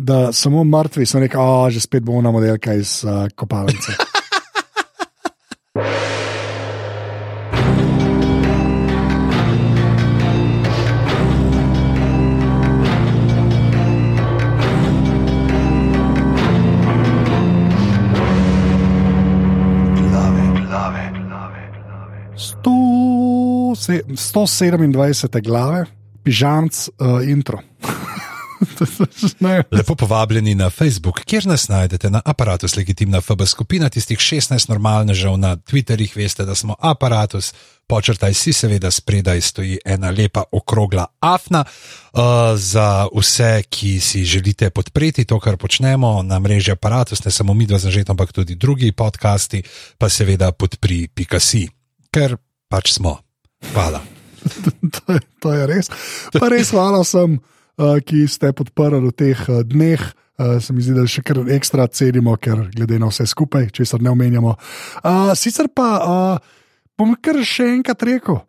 da samo mrtvi so rekli, da že spet bomo na modelka iz uh, kopalnice. Sto se- 127 glave, pižamc, uh, intro. Lepo povabljeni na Facebook, kjer nas najdete na aparatus Legitimna FB skupina, tistih 16 normalnežev na Twitterjih, veste, da smo aparatus, počrtaj si seveda spredaj stoji ena lepa okrogla afna. Uh, za vse, ki si želite podpreti to, kar počnemo na mreži aparatus, ne samo mi dva zažet, ampak tudi drugi podcasti, pa seveda podpri Pikasi, ker pač smo. Hvala. to, je, to je res. Pa res hvala vsem, uh, ki ste podprli v teh uh, dneh. Uh, se mi zdi, da še kar ekstra cenimo, ker glede na vse skupaj, če se ne omenjamo. Uh, sicer pa uh, bom kar še enkrat rekel.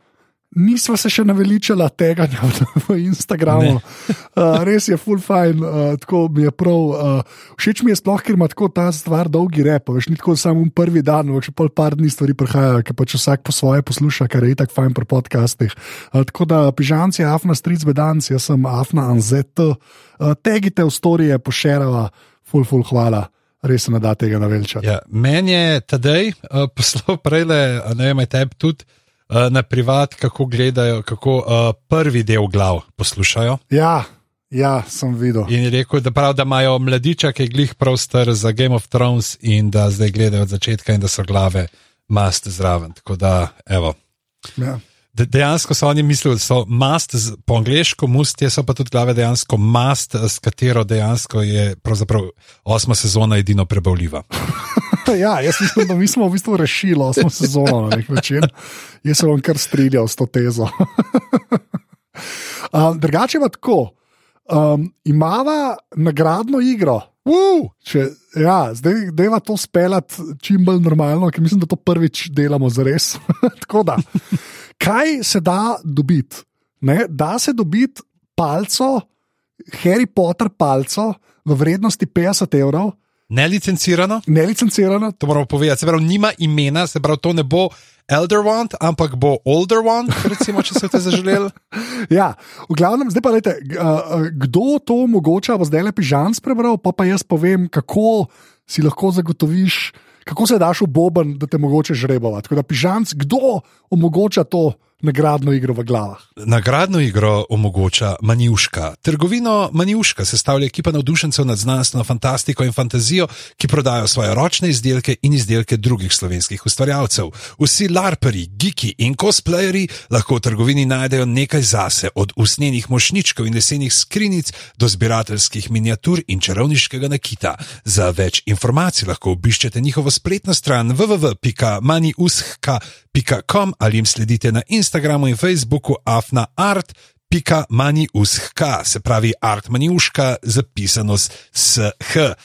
Nismo se še naveličali tega v Instagramu. Uh, res je full fine, uh, tako mi je prav. Uh, všeč mi je sploh, ker ima tako ta stvar dolgi rep. Veš, ni tako samo prvi dan, več pol par dni stvari prihajajo, ker pač vsak po svoje posluša, kar je itak fajn pri podcastih. Uh, tako da pižanci, afna stric bedanci, jaz sem afna anzet. Uh, tegite v storije, pošerava, full, full hvala. Res ne da tega naveličati. Ja, meni je tedaj uh, poslal prej, ne vem, tebi tudi na privat, kako gledajo, kako uh, prvi del glav poslušajo. Ja, ja, sem videl. In je rekel, da, prav, da imajo mladiča, ki je glih prav star za Game of Thrones in da zdaj gledajo od začetka in da so glave mast zraven. Tako da, evo. Ja. De, dejansko so oni mislili, da so mast, po angliško mustje, so pa tudi glave dejansko mast, s katero dejansko je osma sezona edino prebavljiva. ja, jaz mislim, da mi smo v bistvu rešili osmo sezono na nek način. Jaz se bom kar strinjal s to tezo. um, drugače pa tako, um, imava nagradno igro. Uh, če, ja, zdaj deva to speljati čim bolj normalno, ker mislim, da to prvič delamo za res. da, kaj se da dobiti? Ne, da se dobiti palco, Harry Potter palco v vrednosti 50 evrov, Nelicencirano, nelicencirano, to moramo povedati, se pravi, nima imena, se pravi, to ne bo Elder Wand, ampak bo Older Wand, recimo, če ste zaželeli. Ja, v glavnem, zdaj pa gledajte, kdo to omogoča, bo zdaj le pižans prebral, pa pa jaz povem, kako si lahko zagotoviš, kako se daš v boben, da te mogoče žrebovati. Tako da pižans, kdo omogoča to nagradno igro v glavah. Nagradno igro omogoča Manjuška. Trgovino Manjuška sestavlja ekipa navdušencev nad znanstveno fantastiko in fantazijo, ki prodajo svoje ročne izdelke in izdelke drugih slovenskih ustvarjalcev. Vsi larperi, geeki in cosplayeri lahko v trgovini najdejo nekaj zase, od usnjenih mošničkov in lesenih skrinic do zbirateljskih miniatur in čarovniškega nakita. Za več informacij lahko obiščete njihovo spletno stran www.maniushka.com ali jim sledite na Instagramu in Facebooku afna art. Pika mani ushka, se pravi art maniuška, zapisano s H.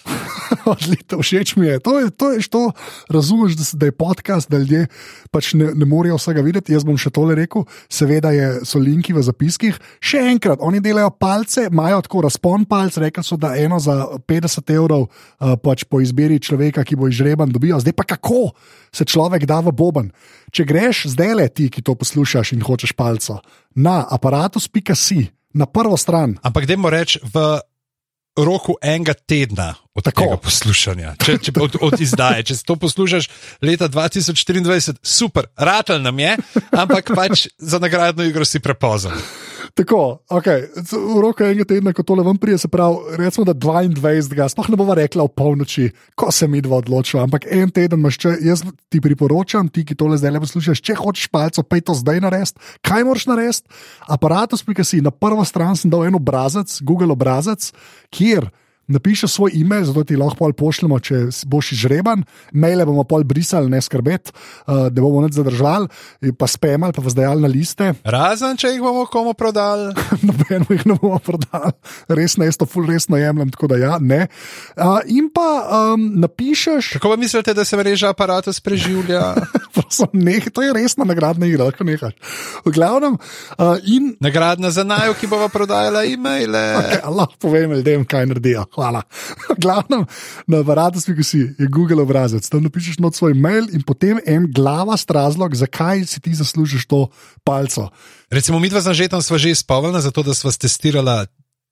Odlično, všeč mi je. To je, to je to, razumeš, da, da je podcast, da ljudje pač ne, ne morejo vsega videti. Jaz bom še tole rekel, seveda je, so linki v zapiskih. Še enkrat, oni delajo palce, imajo tako razpon palc, rekli so, da eno za 50 evrov uh, pač po izbiri človeka, ki bo izžreban, dobijo. Zdaj pa kako se človek da v boben. Če greš zdaj le ti, ki to poslušaš in hočeš palco, na aparatus.si, na prvo stran. Ampak dajmo reči v roku enega tedna od Tako. tega poslušanja, če, če, od, od izdaje. Če si to poslušaš leta 2024, super, ratelj nam je, ampak pač za nagradno igro si prepozen. Tako, okay. v roku enega tedna, ko tole vam prije, se pravi, recimo, da 22. sploh ne bova rekla v polnoči, ko se mi dva odločila, ampak en teden imaš, če jaz ti priporočam, ti, ki tole zdaj le poslušaš, če hočeš palco, pa je to zdaj narediti. Kaj moraš narediti? Aparatus.si na prvo stran sem dal en obrazec, Google obrazec, kjer. Napiši svoj e-mail, zato ti lahko pošljemo, če boš izžreban. Maile bomo pol brisali, ne skrbeti, uh, da bomo ne zadržali, pa spemali, pa vas dajali na liste. Razen, če jih bomo komu prodali. Nobeno jih ne bomo prodali, res ne, jaz to ful resno jemljem, tako da ja, ne. Uh, in pa um, napišeš, Kako pa mislite, da se mreža aparatus preživlja? Prosim, nehaj, to je resna nagradna igra, lahko nehaš. V glavnem, uh, in Nagradna za najo, ki bova prodajala e-maile. Okay, lahko povem ljudem, kaj naredijo. Hvala. V glavnem, na aparatu si je Google obrazec, tam napišeš not svoj mail in potem en glavast razlog, zakaj si ti zaslužiš to palco. Recimo, mi dva z Anžetom sva že izpolnila, zato da sva testirala.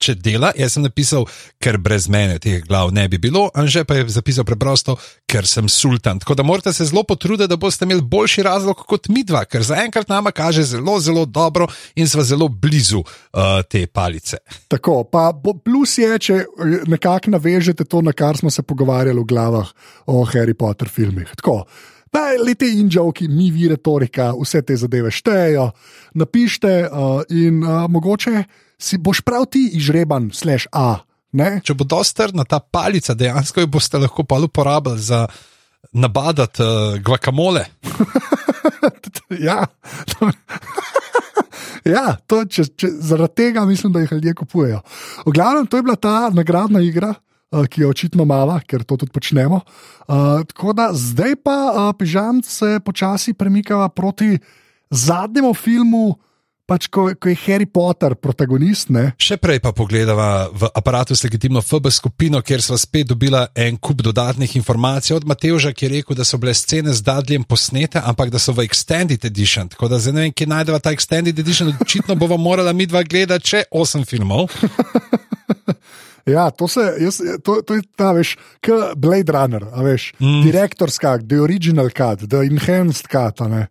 Če dela, jaz sem napisal, ker brez mene teh glav ne bi bilo, Anže pa je zapisal preprosto, ker sem sultan. Tako da morate se zelo potruditi, da boste imeli boljši razlog kot mi dva, ker zaenkrat nama kaže zelo, zelo dobro in sva zelo blizu uh, te palice. Tako, pa bo- plus je, če nekako navežete to, na kar smo se pogovarjali v glavah o Harry Potter filmih. Tako. Le te in-joki, mi vi retorika, vse te zadeve štejejo. Napišite uh, in uh, mogoče si boš prav ti izžreban, slash A. Ne? Če bo dosti trdna ta palica, dejansko jo boste lahko pa uporabljali za nabadati uh, guacamole. ja. ja, to, če, če, zaradi tega mislim, da jih ljudje kupujejo. V glavnem, to je bila ta nagradna igra, uh, ki jo očitno mala, ker to tudi počnemo. Uh, tako da zdaj pa uh, pižam se počasi premikava proti zadnjemu filmu. Pač, ko, ko je Harry Potter protagonist, ne? Še prej pa pogledava v aparatu s legitimno FB skupino, kjer smo spet dobila en kup dodatnih informacij od Mateoža, ki je rekel, da so bile scene z Dadljem posnete, ampak da so v Extended Edition. Tako da zdaj ne vem, kje najdeva ta Extended Edition. Očitno bova morala mi dva gledati še osem filmov. Ja, to, se, jaz, to, to je ta, veš, kot Blade Runner, veš, mm. direktor's cut, the original cut, the enhanced cut, ne,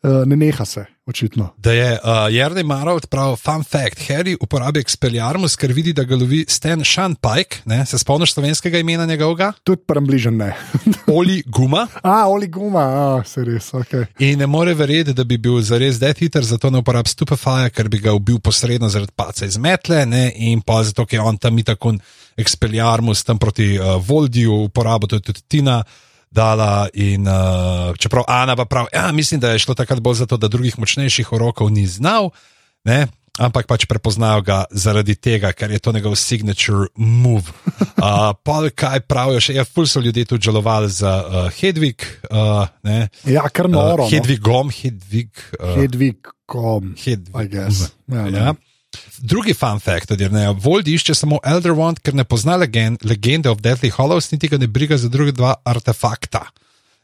uh, ne neha se, očitno. Da je uh, Jarni Marov prav, fun fact, Harry uporablja Expelliarmus, ker vidi, da ga lovi Stan Shanpike, ne? se spomniš slovenskega imena njegovega? Tudi prem bližen ne. Oli Guma. A, Oli Guma, a, se res, ok. In ne more verjeti, da bi bil zares Death Eater, zato ne uporablja Stupefy, ker bi ga ubil posredno zaradi paca iz metle, ne? in pa zato, ker je on tam tako Expelliarmus tam proti uh, Voldiju uporabil, to je tudi Tina. Dala in uh, čeprav Ana pa pravi, ja, mislim, da je šlo takrat bolj zato, da drugih močnejših urokov ni znal, ne? ampak pač prepoznajo ga zaradi tega, ker je to njegov signature move. Uh, pa kaj pravijo, še je, ful so ljudje tudi žalovali za uh, Hedvig. Uh, ne? Ja, kar noro. Uh, Hedvigom, Hedvig. Uh, Hedvig, kom. Hedvig. Ja. Ja. Drugi fun fact je, da Vold išče samo Elder Wand, ker ne pozna legend, legende of Deathly Hollows, niti ga ne briga za druge dva artefakta.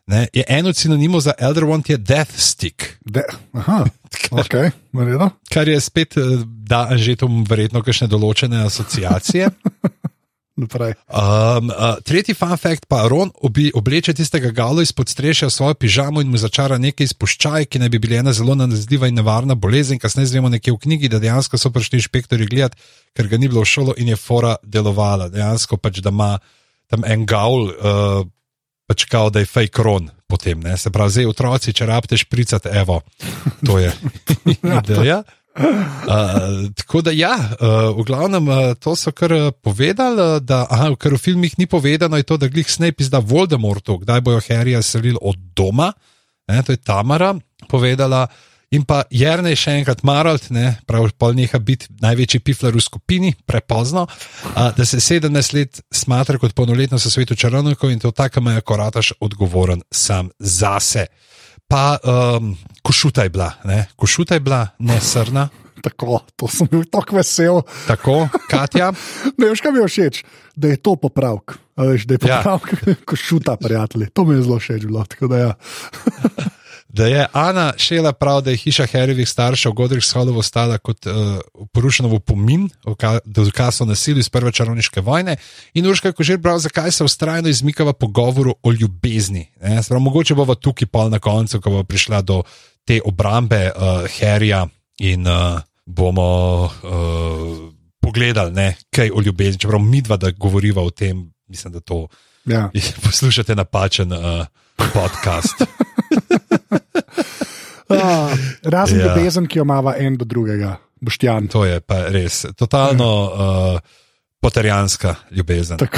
Ne? Je eno od sinonimov za Elder Wand je Death Stick, De, aha, ok, naredno. kar je spet, eh, da že tu verjetno kakšne določene asociacije. Naprej. Um, uh, tretji fun fact pa Ron obi, obleče tistega galo izpod strešja v svojo pižamo in mu začara nekaj izpuščaj, ki naj bi bili ena zelo nalezljiva in nevarna bolezen. Kasneje zvemo nekje v knjigi, da dejansko so prišli inšpektori gledati, ker ga ni bilo v šolo in je fora delovala. Dejansko pač, da ima tam en gaul, uh, pač kao, da je fake ron. Potem, ne? se pravi, zdaj otroci, če rabite špricati, evo, to je ideja. Uh, tako da, ja, uh, v glavnem uh, to so kar uh, povedali, uh, da aha, kar v filmih ni povedano, je to, da glih Snape izda Voldemortu, kdaj bojo Harryja selili od doma. Ne, to je Tamara povedala. In pa Jrnej še enkrat Maralt, ne, prav pol neha biti največji pifler v skupini, prepozno, a, da se 17 let smatra kot polnoletno v svetu čarovnikov in to tako ima korataš odgovoren sam zase. Pa um, košuta je bila, ne, košuta je bila, ne srna. Tako, to sem bil tako vesel. Tako, Katja. Ne veš, kaj mi je všeč, da je to popravek. Veš, da je Ja. popravek, ja. ko šuta, prijatelji. To mi je zelo všeč bilo. ja. Da je Ana šela prav, da je hiša Harryjevih staršev Godrich Sholov ostala kot uh, porušena v pomin, dokaz o nasilju iz prve čarovniške vojne. In Urška je kožer prav, zakaj se ustrajno izmikava pogovoru o ljubezni. Ne? Se Prav, mogoče bova tukaj pol na koncu, ko bo prišla do te obrambe uh, Harryja in uh, bomo uh, pogledali, ne, kaj o ljubezni. Čeprav mi dva, da govoriva o tem, mislim, da to Ja. poslušate napačen uh, podcast. Ah, razen Ja. ja. ljubezen, ki jo ima en do drugega, boštjan. To je pa res, totalno uh, poterjanska ljubezen.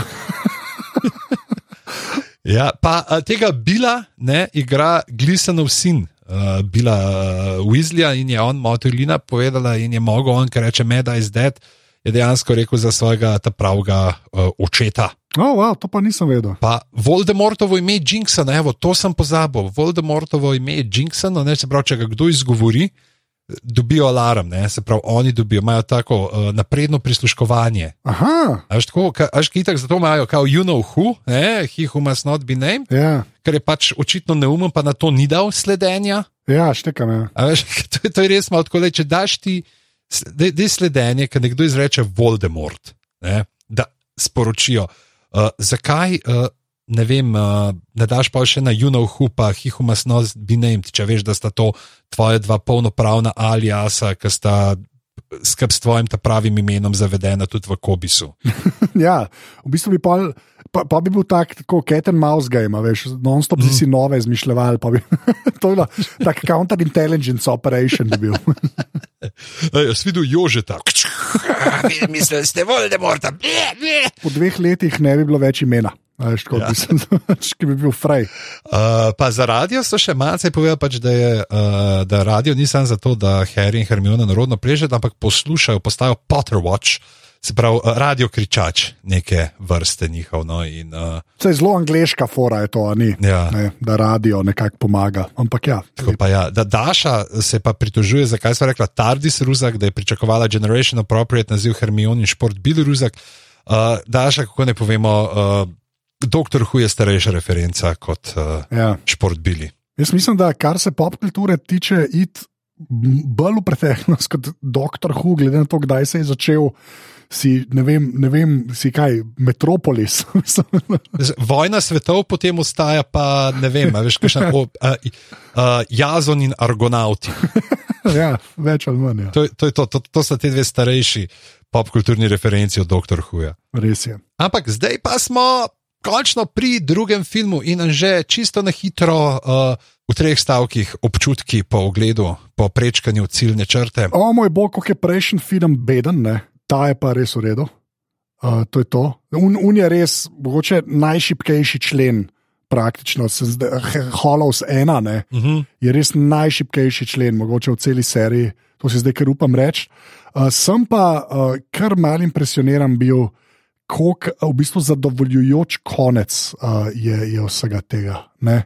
Ja, pa uh, tega Bila ne, igra Glisanov sin. Uh, bila uh, Weasleya in je on, Motolina, povedala, in je mogel on, ker reče: Meda is dead, je dejansko rekel za svojega ta pravega uh, očeta. Oh, wow, to pa nisem vedel. Pa Voldemortovo ime je Jinxon, evo, to sem pozabil. Voldemortovo ime je Jinxon, ne se pravi, če ga kdo izgovori, dobijo alarm, ne se pravi, oni dobijo, imajo tako uh, napredno prisluškovanje. Aha, Až tako, až kitak, zato imajo, kao, you know who, ne, he who must not be named, ja, ker je pač očitno neumen, pa na to ni dal sledenja. ja štekam. Ja. A Veš, to, to je res malo tako, le, če daš ti da je sledenje, ki nekdo izreče Voldemort, ne, da sporočijo, uh, zakaj. Uh, Ne vem, uh, ne daš pa še na Junohu, pa Hihumas Nos be named, če veš, da sta to tvoje dva polnopravna alijasa, ki sta skrb s tvojim ta pravim imenom zavedena tudi v Kobisu. ja, v bistvu bi pol, pa, pa bi bil tak, tako cat and mouse game, a veš, non-stop mm. si nove izmišljali. pa Bi, to je bilo tak counterintelligence operation bi bil. Ej, Jaz videl Jožeta. Mislili ste Voldemorta. Po dveh letih ne bi bilo več imena. Veš, tako, Ja. ja. ki bi bil fraj. Uh, pa za radio so še malce povedali, pač, da, je, uh, da radio ni samo zato, da Harry in Hermiona narodno pležejo, ampak poslušajo, postajo Potterwatch, se pravi radio kričač neke vrste njihov. No, in, uh, Saj zelo angliška fora je to, a ni. ja. Ne, da radio nekako pomaga. Ampak ja, ja, da Daša se pa pritožuje, zakaj so rekla Tardis Ruzak, da je pričakovala Generation Appropriate naziv Hermione in šport Bill Ruzak. Uh, Daša, kako ne povemo, uh, Doktor Hu je starejša referenca kot uh, ja. šport Billy. Jaz mislim, da kar se pop kulture tiče, id bolj v preteklost kot Doktor Hu, glede na to, kdaj se je začel. Si, ne, vem, ne vem, si kaj, Metropolis. Vojna svetov potem ostaja, pa ne vem, veš, kakšna, o, uh, uh, Jazon in Argonauti. ja, več ali manj. Ja. To, je- to, to, to, to so te dve starejši popkulturni referenci od Doktor Huja. Res je. Ampak zdaj pa smo končno pri drugem filmu in že čisto na hitro, uh, v treh stavkih, občutki po ogledu, po prečkanju ciljne črte. O moj bog, kako je prejšnji film beden, ne? ta je pa res v redu. Uh, to je to. Un, un je res, mogoče najšipkejši člen, praktično, se zdaj- H- Hollows 1, ne, Uh -huh. je res najšipkejši člen, mogoče v celi seriji, to si zdaj kar upam reči. Uh, sem pa uh, kar mal impresioniran bil, kako v bistvu zadovoljujoč konec uh, je, je vsega tega. ne.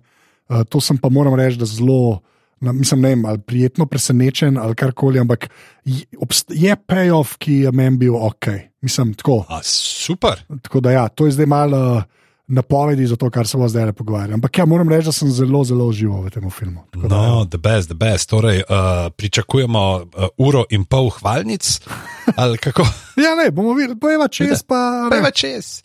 Uh, to sem pa moram reči, da zelo. Na, mislim, ne vem, ali prijetno presenečen ali karkoli, ampak je, je payoff, ki je meni bil ok. Mislim, tako, A, super. tako da ja, to je zdaj malo uh, napovedi za to, kar se bomo zdaj pogovarjali. Ampak ja, moram reči, da sem zelo, zelo užival v tem filmu. Tako da, ja. No, the best, the best. Torej, uh, pričakujemo uh, uro in pol hvalnic. ali kako? Ja, ne, bomo videli, pojeva čez, pa je čez.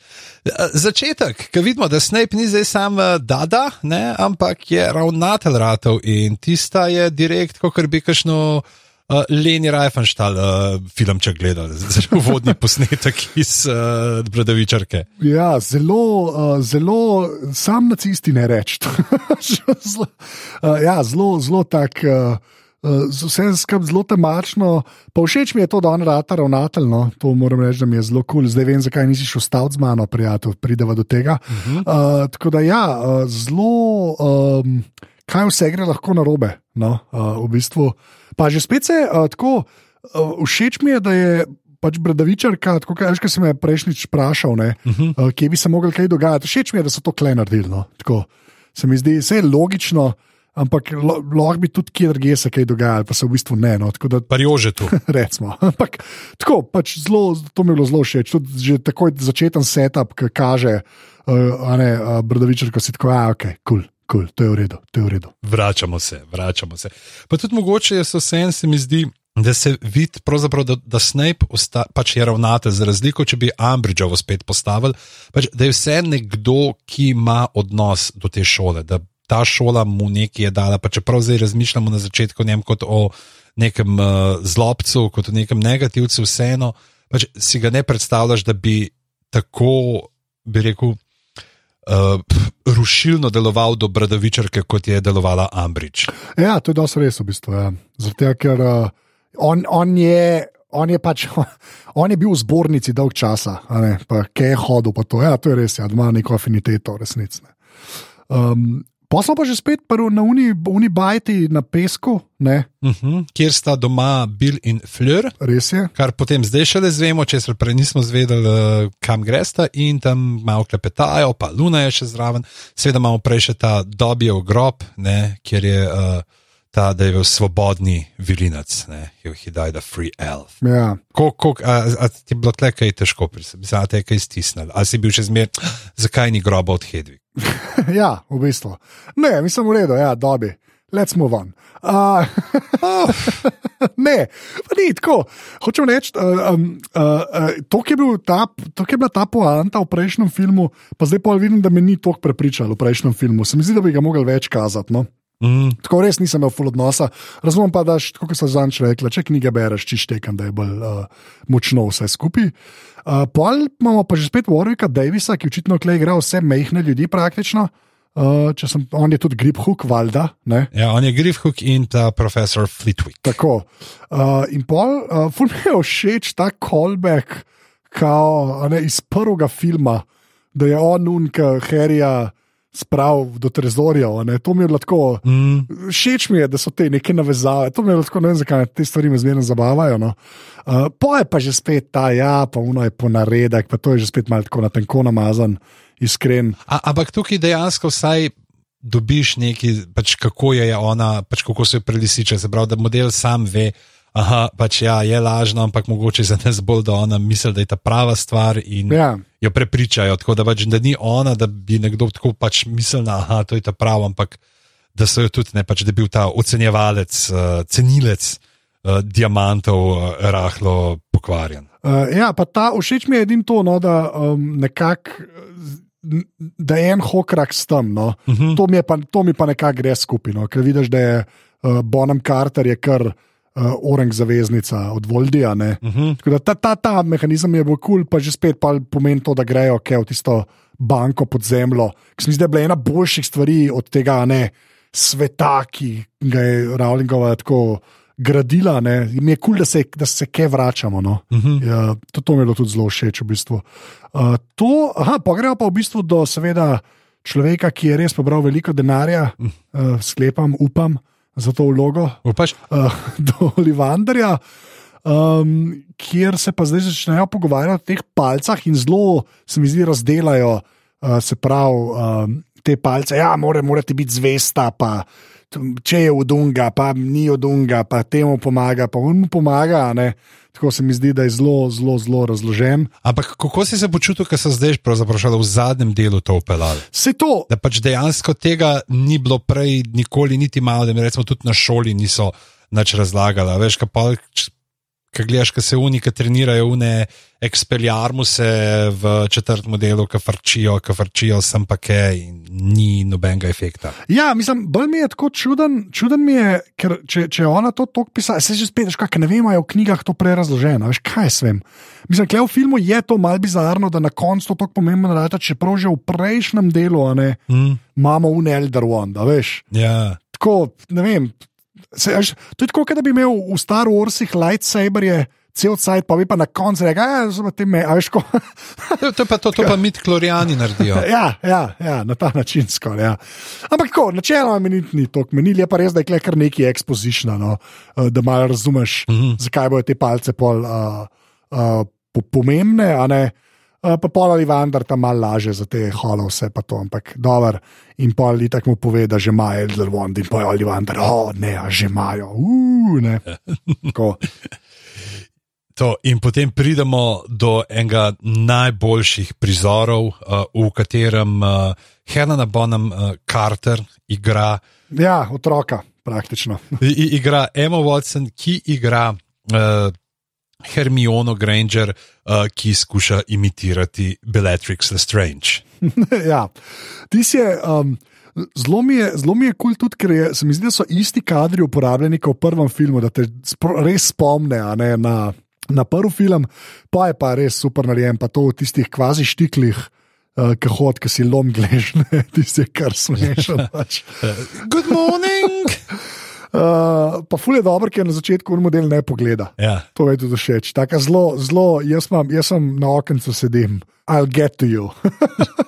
Začetek, ki vidimo, da Snape ni zdaj sam eh, Dada, ne, ampak je ravnatelj ratov in tista je direkt, kot bi kakšno uh, Leni Reifenstahl uh, filmček gledal, zelo vodni posnetek iz uh, Bradavičarke. Ja, zelo, uh, zelo, sam nacisti ne reči. zelo, uh, ja, zelo, zelo tak. Uh, z vsem skupaj zelo temačno, pa všeč mi je to, da on rata ravnatelj. No? To moram reči, da mi je zelo kul. Cool. Zdaj vem, zakaj nisi šel staviti z mano, prijatelj, prideva do tega. Uh -huh. uh, tako da ja, uh, zelo, um, kaj vse gre lahko na robe. No? Uh, v bistvu. Pa že spet se uh, tako, uh, všeč mi je, da je pač Bradavičarka, tako kot si me prejšnjič vprašal, ne, uh -huh. uh, kje bi se mogli kaj dogajati. Všeč mi je, da so to klej naredili. No, tako. se mi zdi, vse je logično, ampak lo- lahko bi tudi kjer drugje se kaj dogajalo, pa se v bistvu ne. No, da Pa jože tu. recimo. Ampak tako, pač zelo, to mi je bilo zelo všeč. Tudi že takoj začeten setup, ki kaže, uh, ne, uh, Brdavičar, ko si tako, a ok, kul, cool, cool, to je v redu, to je v redu. Vračamo se, vračamo se. Pa tudi mogoče so vse, se mi zdi, da se vidi, pravzaprav, da, da Snape osta, pač je ravnatelj, za razliko, če bi Ambridgeovo spet postavili, pač, da je vse nekdo, ki ima odnos do te šole, da ta šola mu nekaj je dala. Pa čeprav zdaj razmišljamo na začetku o njem kot o nekem uh, zlobcu, kot o nekem negativcu, vseeno pač, si ga ne predstavljaš, da bi tako, bi rekel. Uh, rušilno deloval do Bradavičarke, kot je delovala Ambridge. Ja, to je dosti res v bistvu. Ja. Zato, ker uh, on, on, je, on je pač. On je bil v zbornici dolg časa, ne, pa kje je hodil, to, ja, to je res, ja, ima neko afiniteto, resnici. Um, Smo pa že spet na uni, uni na pesku, ne, Uh -huh. Kjer sta doma Bill in Fleur, res je. kar potem zdaj šele zvemo, če se prej nismo zvedeli, kam gresta in tam malo klepetajo, pa Luna je še zraven. Seveda imamo prej še ta dobijev grob, ne, kjer je uh, ta, da je bil svobodni vilinac, ne, he died a free elf. Ja. Ko, ko, a, a ti je bilo tle kaj težko, mislim, da te je kaj stisnilo. Ali si bil še zmer, zakaj ni groba od Hedvig? ja, v bistvu. Ne, mislim, v redu, ja, dobi. Let's move on. Uh, ne, pa ni tako. Hočem reči, uh, um, uh, to, je, ta, to, je bila ta poanta v prejšnjem filmu, pa zdaj pa vidim, da me ni toliko prepričal v prejšnjem filmu. Se mi zdi, da bi ga mogli več kazati. No? Mm. Tako res nisem imel full odnosa. Razumem pa, da, kot so zanč rekla, če knjige bereš, čištekam, da je bolj uh, močno vse skupaj. Uh, pol imamo pa že spet Warwicka Davisa, ki očitno klej igra vse mehne ljudi praktično. Uh, če sem, on je tudi Grip Hook, valjda. Ne? Ja, on je Griffhook in ta profesor Fleetwick. Tako. Uh, in pol, uh, ful mi je všeč ta callback, kao, ne, iz prvega filma, da je on unka Harryja spravil do trezorjev. ne. To mi je tako. Mm. Všeč mi je, da so te neke navezave. To mi je tako, ne vem, zakaj te stvari me zmerno zabavajo. No. Uh, po je pa že spet ta, ja, pa uno je ponaredek, pa to je že spet malo tako na tenko namazan, iskren. A, ampak tukaj dejansko vsaj dobiš nekaj, pač kako je ona, pač kako se jo prelisiče. Se pravi, da model sam ve. Aha, pač ja, je lažno, ampak mogoče za nas bolj, da ona misli, da je ta prava stvar in Ja. jo prepričajo. Tako da, pač, da ni ona, da bi nekdo tako pač mislil, da je ta prava, ampak da so jo tudi ne, pač, da je bil ta ocenjevalec, uh, cenilec uh, diamantov uh, rahlo pokvarjen. Uh, ja, pa ta všeč mi je edino to, no, da um, nekako. Da je en hokrak s tem. No. Uh Mhm. -huh. to, mi pa, to mi pa nekako gre skupaj. No. Ker vidiš, da je uh, Bonham Carter je kar uh, orang zaveznica od Voldija. Uh Uh -huh. -huh. ta, ta, ta mehanizem je bil kul, cool, pa že spet pa pomeni to, da grejo okay, v tisto banko pod zemljo. Ker se mi zdi, da je bila ena boljših stvari od tega ne, sveta, ki ga je Rowlingova tako gradila. Ne. Mi je kul, cool, da, se- da se kaj vračamo. No. Uh -huh. Ja, to, to mi je bilo tudi zelo všeč. V bistvu. uh, to, aha, pa gremo pa v bistvu do seveda, človeka, ki je res pobral veliko denarja, uh, sklepam, upam za to vlogo, Upaš? uh, do Olivandarja. Um, kjer se pa zdaj začnejo pogovarjati o teh palcah, in zelo se mi zdi, razdelajo, uh, se pravi, um, te palce. Ja, mora, morate biti zvesta, pa če je odunga, pa ni odunga, pa temu pomaga, pa on mu pomaga. ne. Tako se mi zdi, da je zelo, zelo, zelo razložen. Ampak kako si se počutil, ko so zdaj šele v zadnjem delu to upeljali? Vse to, Da pač dejansko tega ni bilo prej, nikoli, niti malo, da mi recimo tudi na šoli niso nič razlagali. a Veš, kaj pa, kaj gledaš, kaj se unike trenirajo, une expeljarmuse v četrtem modelu, ki frčijo, ki frčijo, sem pa kaj in ni nobenega efekta. Ja, mislim, bolj mi je tako čuden, čuden mi je, ker če, če ona to tako pisala, se že spet, veš, kaj ne vemo, je v knjigah to prej razloženo, veš, kaj jaz vem. Mislim, da v filmu je to malce bizarno, da na koncu to tako pomembno rečeš, čeprav že v prejšnjem delu a ne, Mm. imamo un Elder One, da veš. Ja. Tako, ne vem. Se, veš, to je tako, da bi imel v Star Warsih lightsaberje. Cel cajt, pa bi pa na koncu rekel, da je to me, a veš, ko. To, pa to, to pa mit klorijani naredijo. Ja, ja, ja, na ta način skoraj. Ja. Ampak tako, načeloma mi ni, ni to menil, je pa res, da je kar neki exposition, no, eh, da malo razumeš, mm. -hmm. zakaj bodo te palce pol uh, uh, po, pomembne, a ne. Uh, pa pol ali vendar tam malo laže za te holo, vse pa to, ampak dober. In pol ali tako mu pove, da že ima Elder Wand in pol ali vendar, oh ne, a že imajo, uh, ne. Tako. To, in potem pridemo do enega najboljših prizorov, uh, v katerem uh, Helena Bonham uh, Carter igra, Ja, otroka, praktično. i, i- igra Emma Watson, ki igra uh, Hermiono Granger, uh, ki skuša imitirati Bellatrix Lestrange. ja, ti si je. Um, Zelo mi je, zelo mi je kul cool tudi, ker je, se mi zdi, da so isti kadri uporabljeni kot v prvem filmu, da te res spomne ne, na, na prvi film, pa je pa res super narejen, pa to v tistih kvazi štiklih, uh, ki hod, ki si lom gležne, tisti, kar smešno. Pač. Good morning! Uh, pa ful je dobro, ker na začetku on model ne pogleda. ja. To je tudi všeč. Tako zelo, zelo, jaz, mam, jaz sem na okencu sedim, I'll get to you.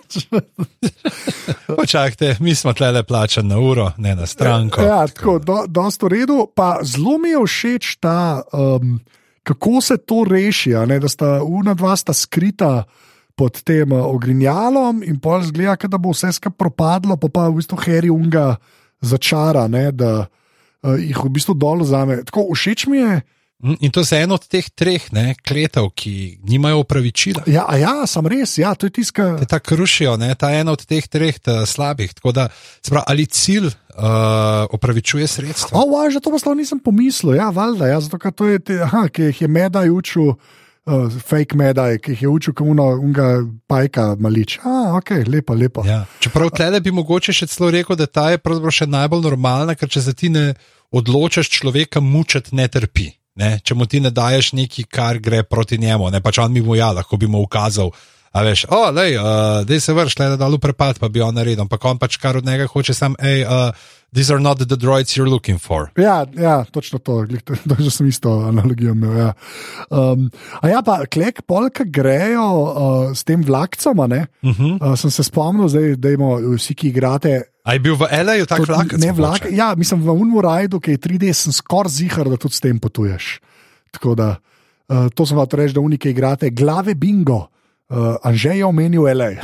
čakajte, mi smo tle plačani na uro, ne na stranko. Ja, tako, do, dosto v redu. Pa zelo mi je všeč ta, um, kako se to reši, ne, da sta una dva sta skrita pod tem uh, ogrinjalom in pol zgleda, da bo vse skupaj propadlo, pa pa v bistvu Harry Unga začara, ne, da uh, jih v bistvu dol vzame. Tako všeč mi je. Mm, In to je eno od teh treh ne, kletov, ki nimajo upravičila. Ja, a ja, sem res, ja, to je tiska. Te tako rušijo, ne, ta ena od teh treh ta slabih. Tako da, pravi, ali cilj uh, opravičuje sredstva? O, važ, to pa sploh nisem pomislil, ja, valjda, ja, zato ker to je, te, aha, ki jih je medaj učil. Uh, fake medaj, ki jih je učil, kako unga pajka malič. Ah, ok, lepo, lepo. Ja. Čeprav tle bi mogoče še celo rekel, da ta je pravzaprav še najbolj normalna, ker če se ti ne odločaš človeka mučati, ne trpi. Ne? Če mu ti ne daješ nekaj, kar gre proti njemu, ne pač on bi mu ja, lahko bi mu ukazal. A veš, oh, lej, uh, dej se vrš, le da dol prepad, pa bi on naredil. Ampak on pač kar od njega hoče sam, hej, uh, these are not the droids you're looking for. Ja, ja točno to, že sem isto analogijo imel. Ja. Um, a ja, pa klek polka grejo uh, s tem vlakcem, uh -huh. uh, sem se spomnil, zdaj, da imamo vsi, ki igrate. A je bil v L.A.U. tak vlak? Ne, vlak. Ja, mislim, v Unmorajdu, ki je 3D, sem skoraj zihar, da tudi s tem potuješ. Tako da, uh, to sem vam reči, da unike igrate glave bingo. Uh, Anže je omenil L.A.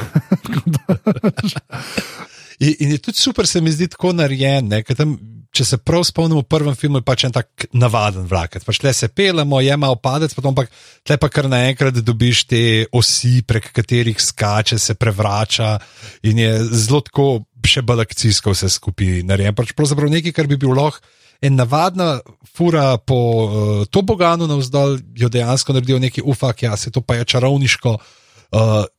in, in je tudi super, se mi zdi tako narejen. Ne, tam, če se prav spomnimo, v prvem filmu je pač en tak navaden vlak. Pač le se pelemo, je malo padec, potem pa tle pa kar naenkrat dobiš te osi, prek katerih skače, se prevrača in je zelo tako še bolj akcijsko vse skupaj narejen. Pač pravzaprav nekaj, kar bi bil lahko. En navadna fura po uh, toboganu navzdol, jo dejansko naredijo neki ufak, ja, se to pa je čarovniško. Uh,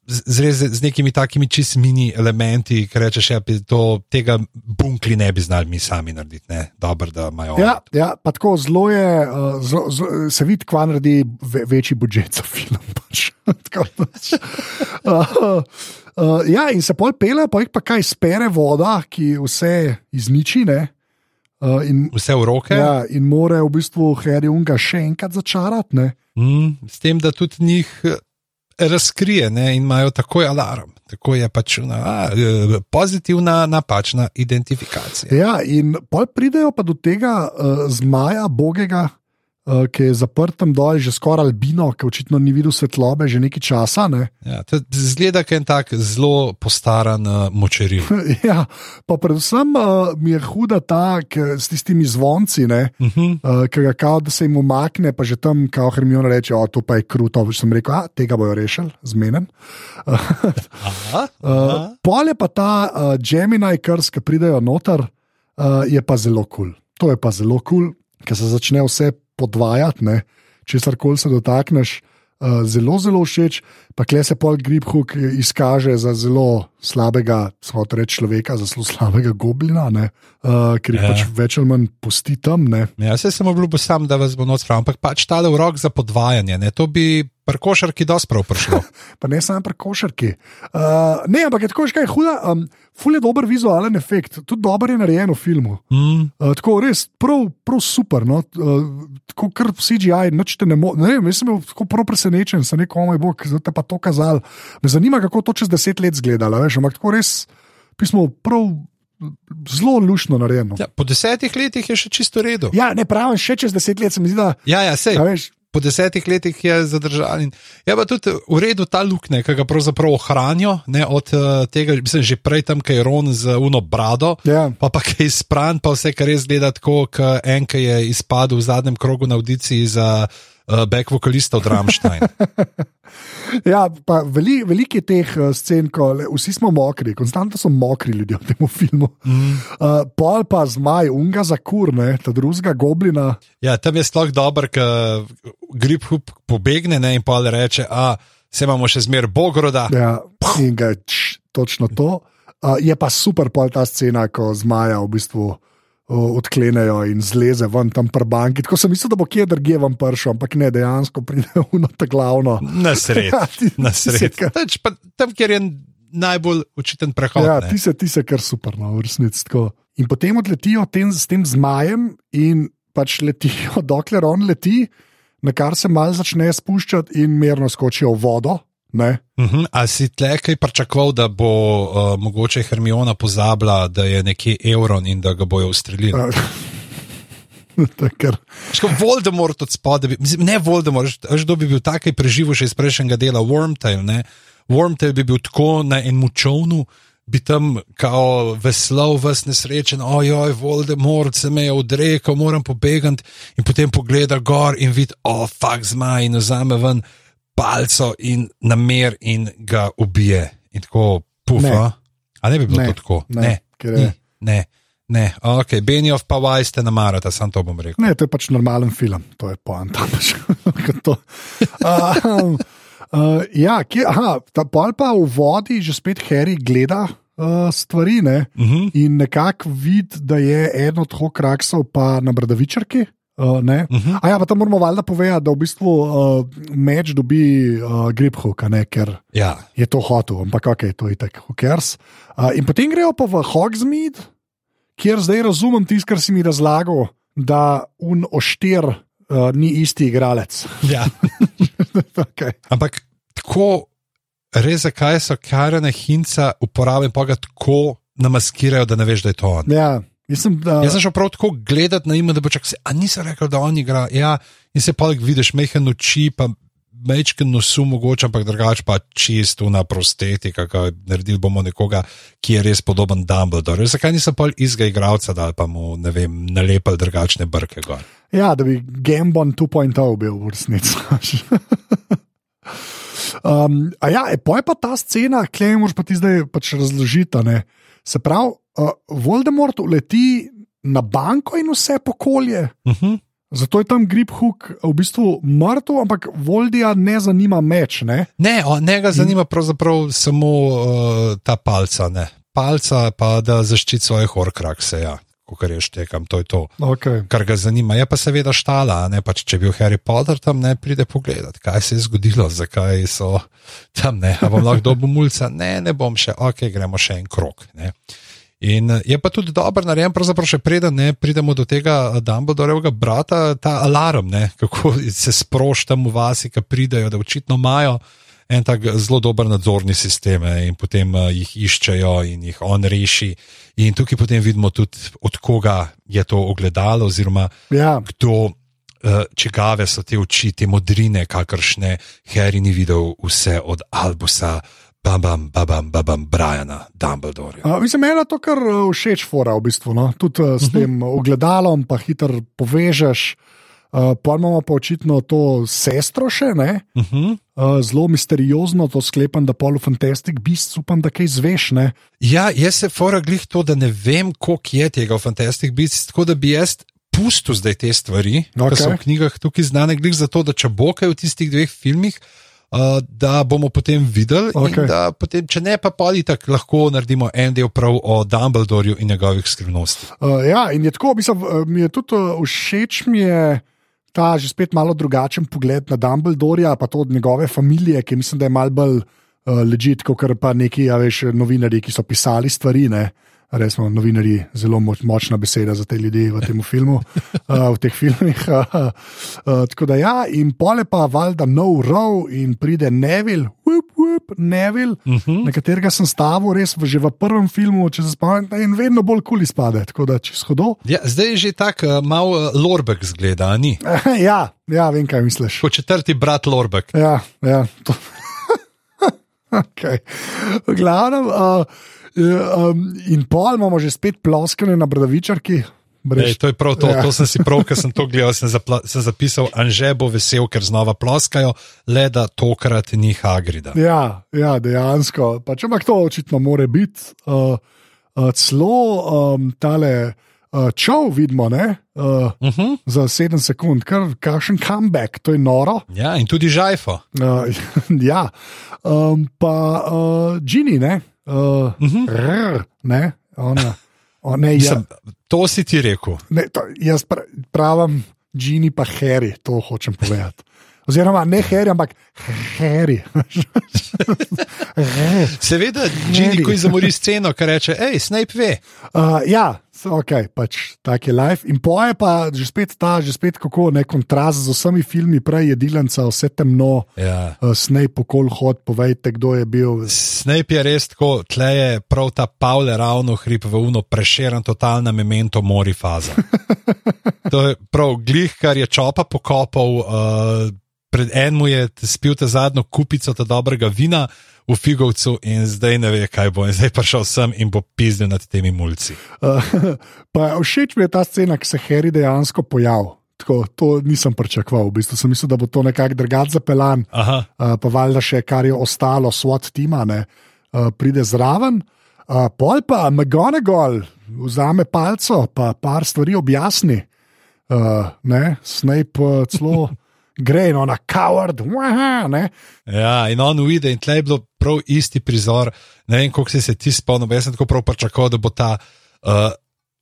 z, z, z nekimi takimi čistimi elementi, ki rečeš, da ja, to, tega bunkli ne bi znali mi sami narediti. Ne? Dobar, da imajo. Ja, ja, pa tako zelo je, uh, zlo, zlo, se vidi, kva naredi ve, večji budžet za film. Pač. pač. uh, uh, ja, in se pol pele, pa jih pa kaj spere voda, ki vse izniči. Ne? Uh, in, vse v roke. Ja, in more v bistvu Harry Unga še enkrat začarati. Mm, s tem, da tudi njih razkrije ne, in imajo takoj alarm. Tako je pač una, a, pozitivna, napačna identifikacija. Ja, in pol pridejo pa do tega uh, zmaja, bogega, uh, ki je zaprt tam dol, že skoraj albino, ki očitno ni videl svetlobe že nekaj časa. Ne? Ja, zgleda, da je en tak zelo postaran uh, močeril. ja, pa predvsem uh, mi je huda ta k, s tistimi zvonci, uh -huh. uh, ki ga kao, da se jim umakne, pa že tam, kao Hermiona reče, o, to pa je kruto. Sem rekel, a tega bojo rešili, zmeden. uh, Pol je pa ta uh, Gemini, ki pridejo noter, uh, je pa zelo kul. Cool. To je pa zelo kul, cool, ker se začne vse podvajati, ne? česar koli se dotakneš. Uh, zelo, zelo všeč, pa kle se pol Griphook izkaže za zelo slabega, smo reči človeka, za zelo slabega goblina, uh, ker jih ja. pač več ali manj pusti tam. Ne? Ja, se sem obljubil sam, da vas bo noč prav, ampak pač tale urok za podvajanje, ne? to bi pri košarki dosti prav prišlo. pa ne samo pri košarki. Uh, ne, ampak je tako, kaj je huda. Um, ful je dober vizualen efekt, tudi dober je narejen v filmu. Mm. Uh, tako res, prav, prav super. No? Uh, tako kar CGI, noč te ne more. Ne, mislim, da sem prav presenečen, sem rekel, moj bog, zdaj pa to kazal. Me zanima, kako to čez deset let zgledalo, veš, ampak tako res, pismo prav. Zelo lušno narejeno. Ja, po desetih letih je še čisto redo. Ja, ne pravim, še čez deset let se mi zdi, da. Ja, ja, sej, veš, po desetih letih je zadržan. Je pa tudi v redu ta luknja, ki ga pravzaprav ohranijo ne, od uh, tega, mislim, že prej tam, kaj je Ron z uno brado, ja. pa pa kaj izpran, pa vse, kar res gleda tako, kot en, ki je izpadel v zadnjem krogu na audiciji za uh, back vokalista od Ramstein. Ja, pa veli, veliko je teh uh, scen, ko le, vsi smo mokri, konstantno so mokri ljudje v tem filmu. Mm. Uh, pol pa zmaj, unga za kur, ne, ta drugega goblina. Ja, tam je sploh dober, ker grip hup pobegne ne, in pa reče, a se imamo še zmer bogoroda. Ja, in ga č, točno to. Uh, je pa super pol ta scena, ko zmaja v bistvu odklenejo in zleze ven tam pri banki. Tako sem mislil, da bo kje drugje vam prišel, ampak ne, dejansko pride v noto glavno. Na srečo. Na srečo. Tam, kjer je najbolj učiten prehod. Ja, ti se, ti se kar super, no, v resnici. In potem odletijo tem, s tem zmajem in pač letijo, dokler on leti, na kar se mal začne spuščati in merno skočijo v vodo. Ne? Uh -huh. A si tle kaj pričakoval, da bo uh, mogoče Hermiona pozabila, da je nekje Euron in da ga bojo ustrelili? Ker, Ško, Voldemort od spodaj, mislim, ne Voldemort, že bi bil tak, preživel še iz prejšnjega dela, Wormtail. Ne? Wormtail bi bil tako na enem čovnu, bi tam kao veslal, vas nesrečen, ojoj, Voldemort se me je odrekel, moram pobegati in potem pogleda gor in vidi, o, oh, fuk zmaj in vzame ven palco in namer in ga ubije. In tako pufa. A ne bi bilo Ne, to tako? ne, Ne, ker ne, ne. ne. Ok, Benioff pa Vajs te namarata, sam to bom rekel. ne, to je pač normalen film, to je poanta. To. um, uh, ja, kje, aha, ta pol pa v vodi že spet Harry gleda uh, stvari ne? Uh -huh. in nekako vidi, da je eden od hokraksov pa na bradavičarki. Uh, ne? Uh -huh. A ja, pa tam moramo valjda povedati, da v bistvu uh, meč dobi uh, grip hook, a ne, ker Ja, je to hotel, ampak ok, to je tako, who cares. Uh, in potem grejo pa v Hogsmeade, kjer zdaj razumem tisto, kar si mi razlagal, da un oštir uh, ni isti igralec. ja. okay. Ampak tako, res zakaj so karane hinca uporabljene, pa ga tako namaskirajo, da ne veš, da je to on. Ja, mislim, da Jaz sem šel prav tako gledati na ime, da bo čak se, a nisem rekel, da on igra. Ja, in se pa vidiš, mehen oči, pa mečken nosu, mogoče, ampak drugače pa čisto na prostetika, ki naredili bomo nekoga, ki je res podoben Dumbledore. Zakaj nisem pa izga igralca, da pa mu, ne vem, nalepili drugačne brke gor. Ja, da bi Gambon 2.0 bil v resnici. um, a ja, e, poj pa ta scena, klej moraš pa ti zdaj pač razložiti. Se pravi, uh, Voldemort uleti na banko in vse pokolje. Uh -huh. Zato je tam grip hook v bistvu mrtev, ampak Voldija ne zanima meč. Ne? Ne, o, njega zanima pravzaprav samo uh, ta palca, ne. Palca pa da zaščiti svoje horkrakse, ja. Kar je štekam, to je to, Okay. kar ga zanima. Je pa seveda štala, ne pač, če je bil Harry Potter tam, ne pride pogledat, kaj se je zgodilo, zakaj so tam, ne. A bom lahko dobil mulca, ne, ne bom še, ok, gremo še en krok. Ne. In eh, je pa tudi dobro narejen, pravzaprav še preden ne pridemo do tega eh, Dumbledorevega brata, ta alarm, ne, kako se sproščam v vasi, ki pridejo, da očitno imajo en tak zelo dober nadzorni sistem ne, in potem uh, jih iščejo in jih on reši. In tukaj potem vidimo tudi, od koga je to ogledalo, oziroma Ja, kdo, uh, čigave so te oči, te modrine, kakršne Harry ni videl, vse od Albusa, babam, babam, babam, Briana, Dumbledorja. uh, mislim, meni je to kar uh, všeč, fora v bistvu. No? Tudi uh, s tem ogledalom, pa hitro povežeš. Uh, pa imamo pa očitno to sestro še, ne? Uh -huh. Uh, zelo misteriozno to sklepam, da polu Fantastic Beasts upam, da kaj zveš. Ne? Ja, jaz se fora glih to, da ne vem, koliko je tega v Fantastic Beasts, tako da bi jaz pustil zdaj te stvari, okay. ki so v knjigah tukaj znane, glih zato, da če bo kaj v tistih dveh filmih. Uh, da bomo potem videli, okay. Da potem, če ne, pa tako lahko naredimo en del prav o Dumbledorju in njegovih skrivnostih. Uh, ja, in je tako, mislim, uh, mi je tudi uh, všeč, mi je ta že spet malo drugačen pogled na Dumbledorja, pa to od njegove družine, ki mislim, da je malo bolj uh, ležit, kot pa neki, ja, veš, novinari, ki so pisali stvari. Ne? Res smo novinari zelo moč, močna beseda za te ljudi v tem filmu, uh, v teh filmih. Uh, uh, tako da ja, in pole pa valjda no row in pride Neville, whoop, whoop, Neville, uh -huh. na katerega sem stavil res v, že v prvem filmu, če se spomnim, in vedno bolj kul izpade. Tako da če shodo. Ja, zdaj je že tako uh, malo uh, Lorbek zgleda, ni. ja, ja, vem, kaj misliš. Kot četrti brat Lorbek. Ja, ja. to- okay. V glavnem, uh, um, in pol imamo že spet ploskane na bradavičarki. Ej, to je prav to, Ja. to sem si prav, ker sem to gledal, sem, zapla, sem zapisal, Anže bo vesel, ker znova ploskajo, le da tokrat ni Hagrida. Ja, ja, dejansko. Pač, ampak to očitno more biti. Uh, uh, celo um, tale uh, čov vidimo ne, uh, Uh -huh. za 7 sekund, kar kakšen comeback, to je noro. Ja, in tudi Žajfo. Uh, ja, um, pa uh, Gini, ne, uh, uh -huh. rr, ne, ona. O, ne, ja, Mislim, to si ti rekel. ne, to, jaz pra, pravim, Gini pa Harry, to hočem povedati. Oziroma, ne Harry, ampak Harry. Seveda, Gini, ko zamori sceno, ki reče: hej, Snape ve. Uh, ja, ok, pač tak je life. In poje pa že spet ta, že spet kako ne kontrast z vsemi filmi, prej je Dilanca, vse temno, Ja. uh, Snake pokol hod, povejte, kdo je bil. Snape je res tako, tle je prav ta Pavle ravno hrib v uno preširen, totalna memento mori faza. To je prav glih, kar je čopa pokopal. Uh, Pred enim je spil ta zadnjo kupico ta dobrega vina v Figovcu, in zdaj ne ve, kaj bo. In zdaj pa šel sem in bo pizdil nad temi mulci. Uh, pa všeč mi je ta scena, ki se Harry dejansko pojavi. Tako, to nisem pričakoval, v bistvu sem mislil, da bo to nekako drugače zapeljan. Uh, pa valjda še kar je ostalo, SWAT tima, ne, uh, pride zraven. Uh, pol pa McGonagall vzame palco, pa par stvari objasni. Uh, ne, Snape uh, celo gre in ona coward, waha, ne. ja, in on uide, in tle je bilo prav isti prizor. Ne vem, koliko si se ti spomnil, jaz sem tako prav pričakoval, da bo ta. Uh,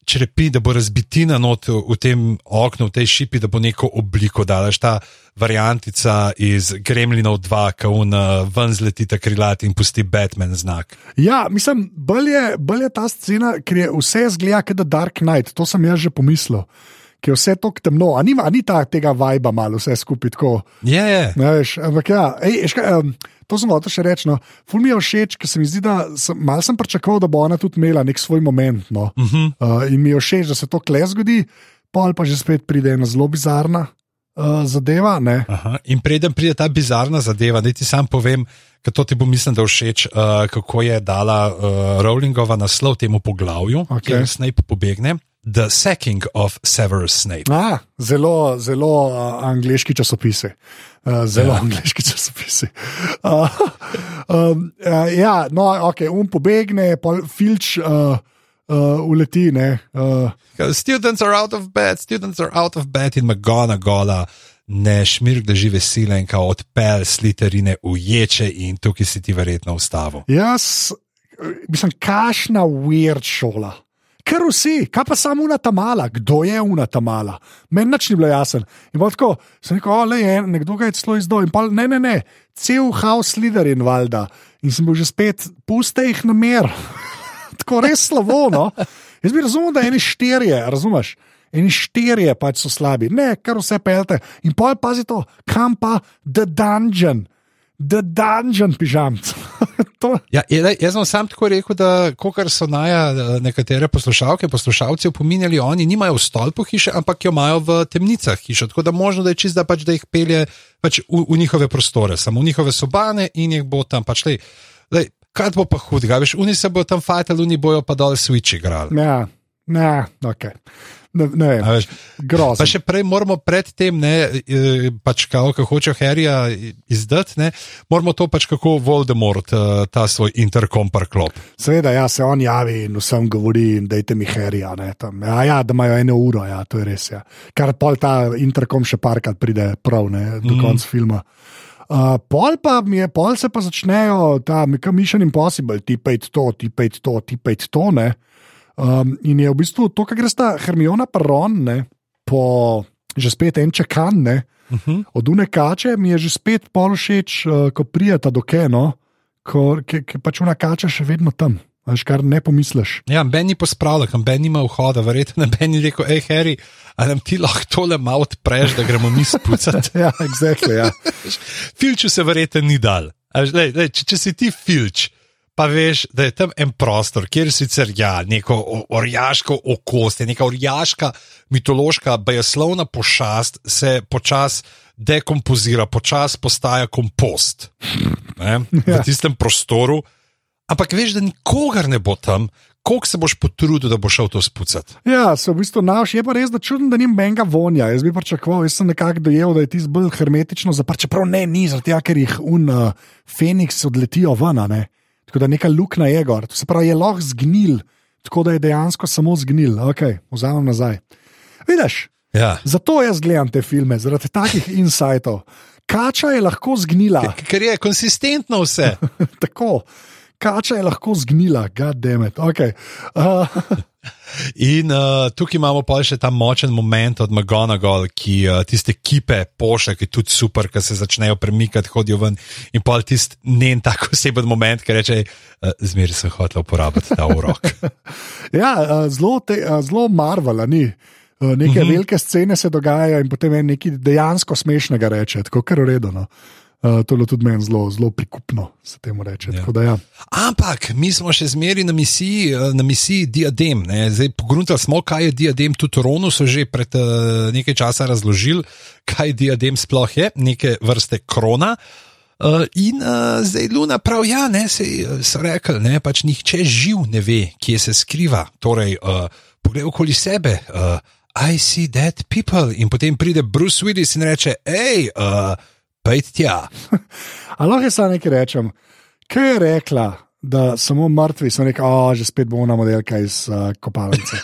Črepi, da bo razbitina not v tem oknu, v tej šipi, da bo neko obliko dala. Ta variantica iz Gremlinov 2, ki un ven zleti ta krilat in pusti Batman znak. Ja, mislim, bolj je, bolj je ta scena, ker je vse zgleda kot The Dark Knight, to sem jaz že pomislil. Ker je vse tako temno, a ni, a ni ta, tega vajba malo, vse skupaj tako. Je, je. Ne, veš, ampak ja, ej, eš, kaj, um, to sem hotel še reči. No. Ful mi je všeč, ker se mi zdi, da sem, malo sem pričakoval, da bo ona tudi imela nek svoj moment. No. Uh -huh. uh, in mi je všeč, da se to kle zgodi, pol pa že spet pride ena zelo bizarna uh, zadeva. In preden pride ta bizarna zadeva, da ti sam povem, ker to ti bo mislim, da všeč, uh, kako je dala uh, Rowlingova naslov temu poglavju, Ok. kjer Snape pobegne. The Sacking of Severus Snape. A, zelo, zelo uh, angliški časopisi. Uh, zelo Ja. ja. angliški časopisi. Uh, um, uh, ja, no, ok, um pobegne, pol filč uh, uh, uleti. Ne, uh, Students are out of bed, students are out of bed in McGonagall ne šmirk, da žive sile in kao odpel sliterine uječe in tukaj si ti verjetno ustavil. jaz, mislim, kašna weird šola. Ker vsi, kaj pa samo una tamala, kdo je una tamala? Meni nič ni bilo jasen. In tako, sem rekel, le je, nekdo ga je celo. In pa ne, ne, ne, cel haus lider in valjda. In sem bil že spet, puste jih na mer. tako res slabo. No? Jaz bi razumel, da eni štirje, razumeš? Eni štirje pač so slabi, ne, kar vse pelte. In poj pazi to, kam pa The Dungeon, The Dungeon, pižam. Ja, jaz sem sam tako rekel, da kar so naja eh, nekatere poslušalke, poslušalci opominjali, oni nimajo v stolpu hiše, ampak jo imajo v temnicah hiše. Tako da možno, da je čist, da, pač, da jih pelje pač v, v njihove prostore, samo v njihove sobane in jih bo tam pač le. Kaj bo pa hudega, veš, oni se bodo tam fajtali, oni bojo pa dol switch igrali. ja, ne, ok. Ne, ne vem, A veš, grozno. Pa še prej moramo predtem, ne, eh, pač kako hoče Harryja izdati, ne, moramo to pač kako Voldemort, eh, ta svoj interkom parklop. Seveda, ja, se on javi in vsem govori, in dajte mi herija. ne, tam. Ja, ja, da imajo eno uro, ja, to je res. Ja. Kar pol ta interkom še parkrat pride prav, ne, do mm. konca filma. Uh, pol pa mi je, pol se pa začnejo ta Mission Impossible, ti pejt to, ti pejt to, ti pejt to. Ne. Um, in je v bistvu to, kar gre sta Hermiona Paron, ne, po že spet en čakan, ne, Uh -huh. od unekače mi je že spet pol všeč, uh, ko prijeta do Keno, ko ke, ke pač unakača še vedno tam. Veš, kar ne pomisliš. Ja, Ben ni pospravljal, Ben nima vhoda, verjetno ne Ben ni rekel, hej, Harry, ali nam ti lahko tole malo odpreš, da gremo mi spucati. Ja, exactly, ja. Filču se verjetno ni dal. A veš, lej, lej, če, če si ti filč, pa veš, da je tam en prostor, kjer sicer ja, neko orjaško okostje, neka orjaška mitološka bajeslovna pošast se počasi dekompozira, počasi postaja kompost ne, v Ja. tistem prostoru. Ampak veš, da nikogar ne bo tam, koliko se boš potrudil, da boš šel to spucati. ja, se v bistvu naš. Je pa res, da čudno, da ni menga vonja. Jaz bi pričakoval, jaz sem nekako dojel, da je tisti bolj hermetično zaprt, čeprav ne, ni, tega, ker jih un uh, Feniks odletijo ven. Tako da neka luknja je gor. To se pravi, je lahko zgnil, tako da je dejansko samo zgnil. Ok, vzamem nazaj. Vidiš, Ja. zato jaz gledam te filme, zaradi takih insightov. Kača je lahko zgnila. Ker je konsistentno vse. Tako. Kača je lahko zgnila, gademet. Okay. Uh, In uh, tukaj imamo pa še ta močen moment od McGonagall, ki uh, tiste kipe pošlje, ki je tudi super, ki se začnejo premikati, hodijo ven. In pa tisti njen tako oseben moment, ki reče: uh, Zmeri sem hotel uporabiti ta urok. ja, uh, zelo, te, uh, zelo marvala ni. Uh, neke uh -huh. velike scene se dogajajo, in potem je nekaj dejansko smešnega reče, tako kar uredno. Uh, to je tudi meni zelo, zelo prikupno, se temu reče. Ja. Ja. Ampak mi smo še zmeraj na misiji, eh, na misiji Diadem. Pogruntali smo, kaj je Diadem. Tudi Ronu so že pred uh, nekaj časa razložili, kaj Diadem sploh je, neke vrste krona. Uh, in uh, zdaj Luna pravi, ja, ne, se so rekli, ne, pač nihče živ ne ve, kje se skriva. Torej, uh, poglej okoli sebe. Uh, I see dead people. In potem pride Bruce Willis in reče: hej. Uh, Pejt tja. Ali lahko samo nekaj rečem? Kaj je rekla, da samo mrtvi so rekli, da že spet bomo na modelka iz uh, kopalnice?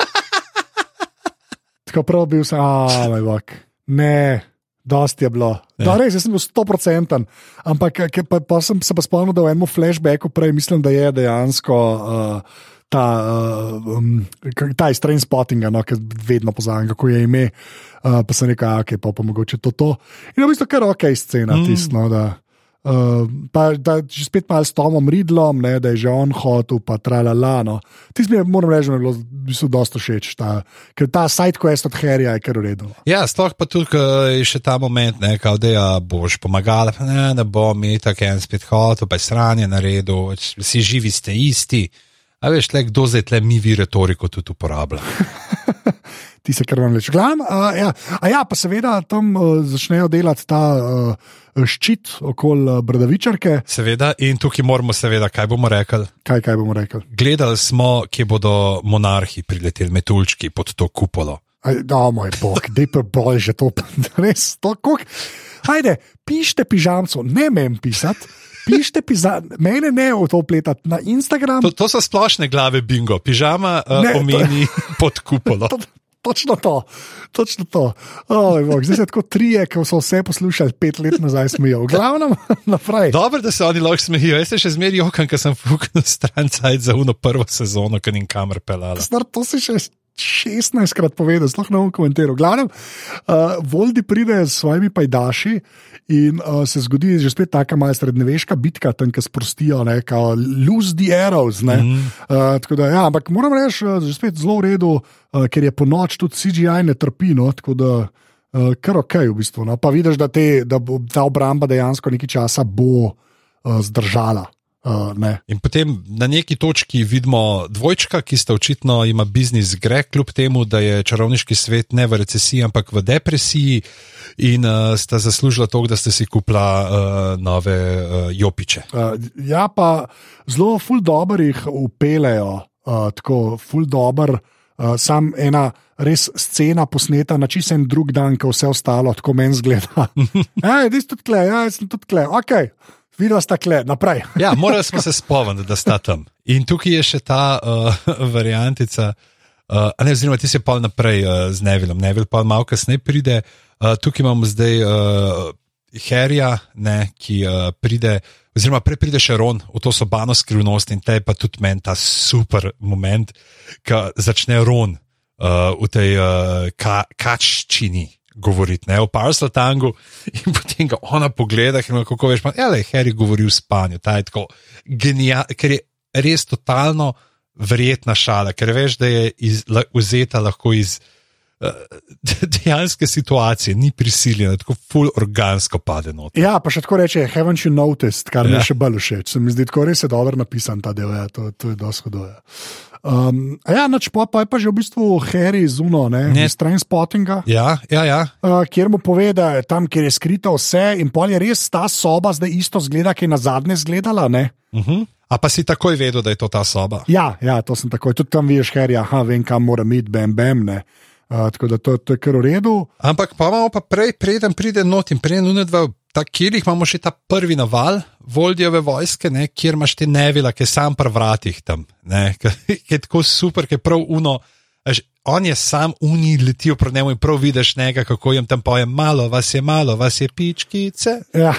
Tako prav bil sem, ali vak. Ne, dosti je bilo. Ja. Da, res, jaz sem bil 100%, ampak pa, pa sem se pa spomnil, da v enem flashbacku prej mislim, da je dejansko. Uh, ta, uh, um, ta iz Train Spottinga, no, ki vedno pozavem, kako je ime, uh, pa se nekaj, ok, pa, pa mogoče to. to. In v bistvu kar ok scena, mm. tisto. No, Uh, pa da že spet malo s Tomom Ridlom, ne, da je že on hotel, pa trala lano. Ti mi je, moram reči, da je bilo v bistvu dosta všeč, ta, ker ta side quest od Harryja je kar uredil. Ja, sploh pa tudi je še ta moment, ne, kao, da ja, boš pomagal, ne, da bo mi tako en spet hotel, pa je sranje na redu, vsi živi ste isti. A veš, le kdo zdaj tle mi vi retoriko tudi uporablja. Ti se kar vam reče. Glavno, a, ja. a ja, pa seveda tam uh, začnejo delati ta uh, ščit okoli uh, bradavičarke. Seveda, in tukaj moramo, seveda, kaj bomo rekli. Kaj, kaj bomo rekli? Gledali smo, kje bodo monarhi prileteli, metulčki pod to kupolo. Da, moj bog, da je pa bolj že to, res to, kako. Hajde, pišite pižamco, ne mem pisati pišite, piza, mene ne v to pletati na Instagram. To, to so splošne glave bingo, pižama uh, ne, omeni to, pod kupolo. To, točno to, točno to. Oh, bog, zdaj se tako trije, ki so vse poslušali pet let nazaj, smejijo. V glavnem, naprej. Dobro, da se oni lahko smejijo. Jaz se še zmeraj jokam, ker sem fuknil stran cajt za uno prvo sezono, ker nim kamer pelala. Star, to si še. 16 krat povedal, sploh ne bom komentiral. Glavno, uh, Voldi pride s svojimi pajdaši in uh, se zgodi že spet ta malce srednjeveška bitka, tam ki sprostijo, kao lose the arrows. Mm -hmm. uh, da, ja, ampak moram reči, da je spet zelo v redu, uh, ker je po noč tudi CGI ne trpi. No, tako da, uh, kar ok, v bistvu. No. Pa vidiš, da, te, da bo ta obramba dejansko nekaj časa bo uh, zdržala. Uh, ne. In potem na neki točki vidimo dvojčka, ki sta očitno ima biznis gre, kljub temu, da je čarovniški svet ne v recesiji, ampak v depresiji in uh, sta zaslužila to, da ste si kupila uh, nove uh, jopiče. Uh, ja, pa zelo ful dobro jih upelejo, uh, tako ful dobro. Uh, sam ena res scena posneta na čist en drug dan, ko vse ostalo tako meni zgleda. Ej, ti si tudi tle, ja, sem tudi tle, ok. Videla sta kle, naprej. ja, morali smo se spomniti, da sta tam. In tukaj je še ta uh, variantica, uh, ne, oziroma ti se pa naprej uh, z Nevilom, Nevil pa malo kasneje pride. Uh, tukaj imamo zdaj uh, Herja, ne, ki uh, pride, oziroma prej pride še Ron v to sobano skrivnost in te pa tudi meni ta super moment, ko začne Ron uh, v tej uh, ka, kaččini govoriti, ne o Parcel Tangu, in potem ga ona pogleda, in kako veš, da je Harry govoril v spanju. Ta je tako genialen, ker je res totalno verjetna šala, ker veš, da je iz, la, vzeta lahko iz uh, dejanske situacije, ni prisiljena, tako full organsko pade not. Ja, pa še tako reče, haven't you noticed, kar ja. mi je še bolj všeč. Se mi zdi, tako res je dobro napisan ta del, ja, to, to je dosto doja. Um, ja, nač, pa, pa je pa že v bistvu Harry zuno, ne, ne. stran spottinga. Ja, ja, ja. Uh, kjer mu pove, da je tam, kjer je skrito vse, in pol je res ta soba zdaj isto zgleda, ki je na zadnje zgledala. Uh mhm. -huh. A pa si takoj vedel, da je to ta soba? Ja, ja to sem takoj. Tudi tam vidiš, Harry, aha, vem, kam mora iti, bam, bam. Ne. Uh, tako da to, to je kar v redu. Ampak pa imamo pa prej, preden pride not in prej nujno dva kjer imamo še ta prvi naval, voljeve vojske, ne, kjer imaš te nevila, ki je sam pri vratih tam, ne, ki je tako super, ki je prav uno. Až, on je sam uni letijo pred njim in prav vidiš nekaj, kako jim tam poje, malo vas je, malo vas je pičkice. Ja.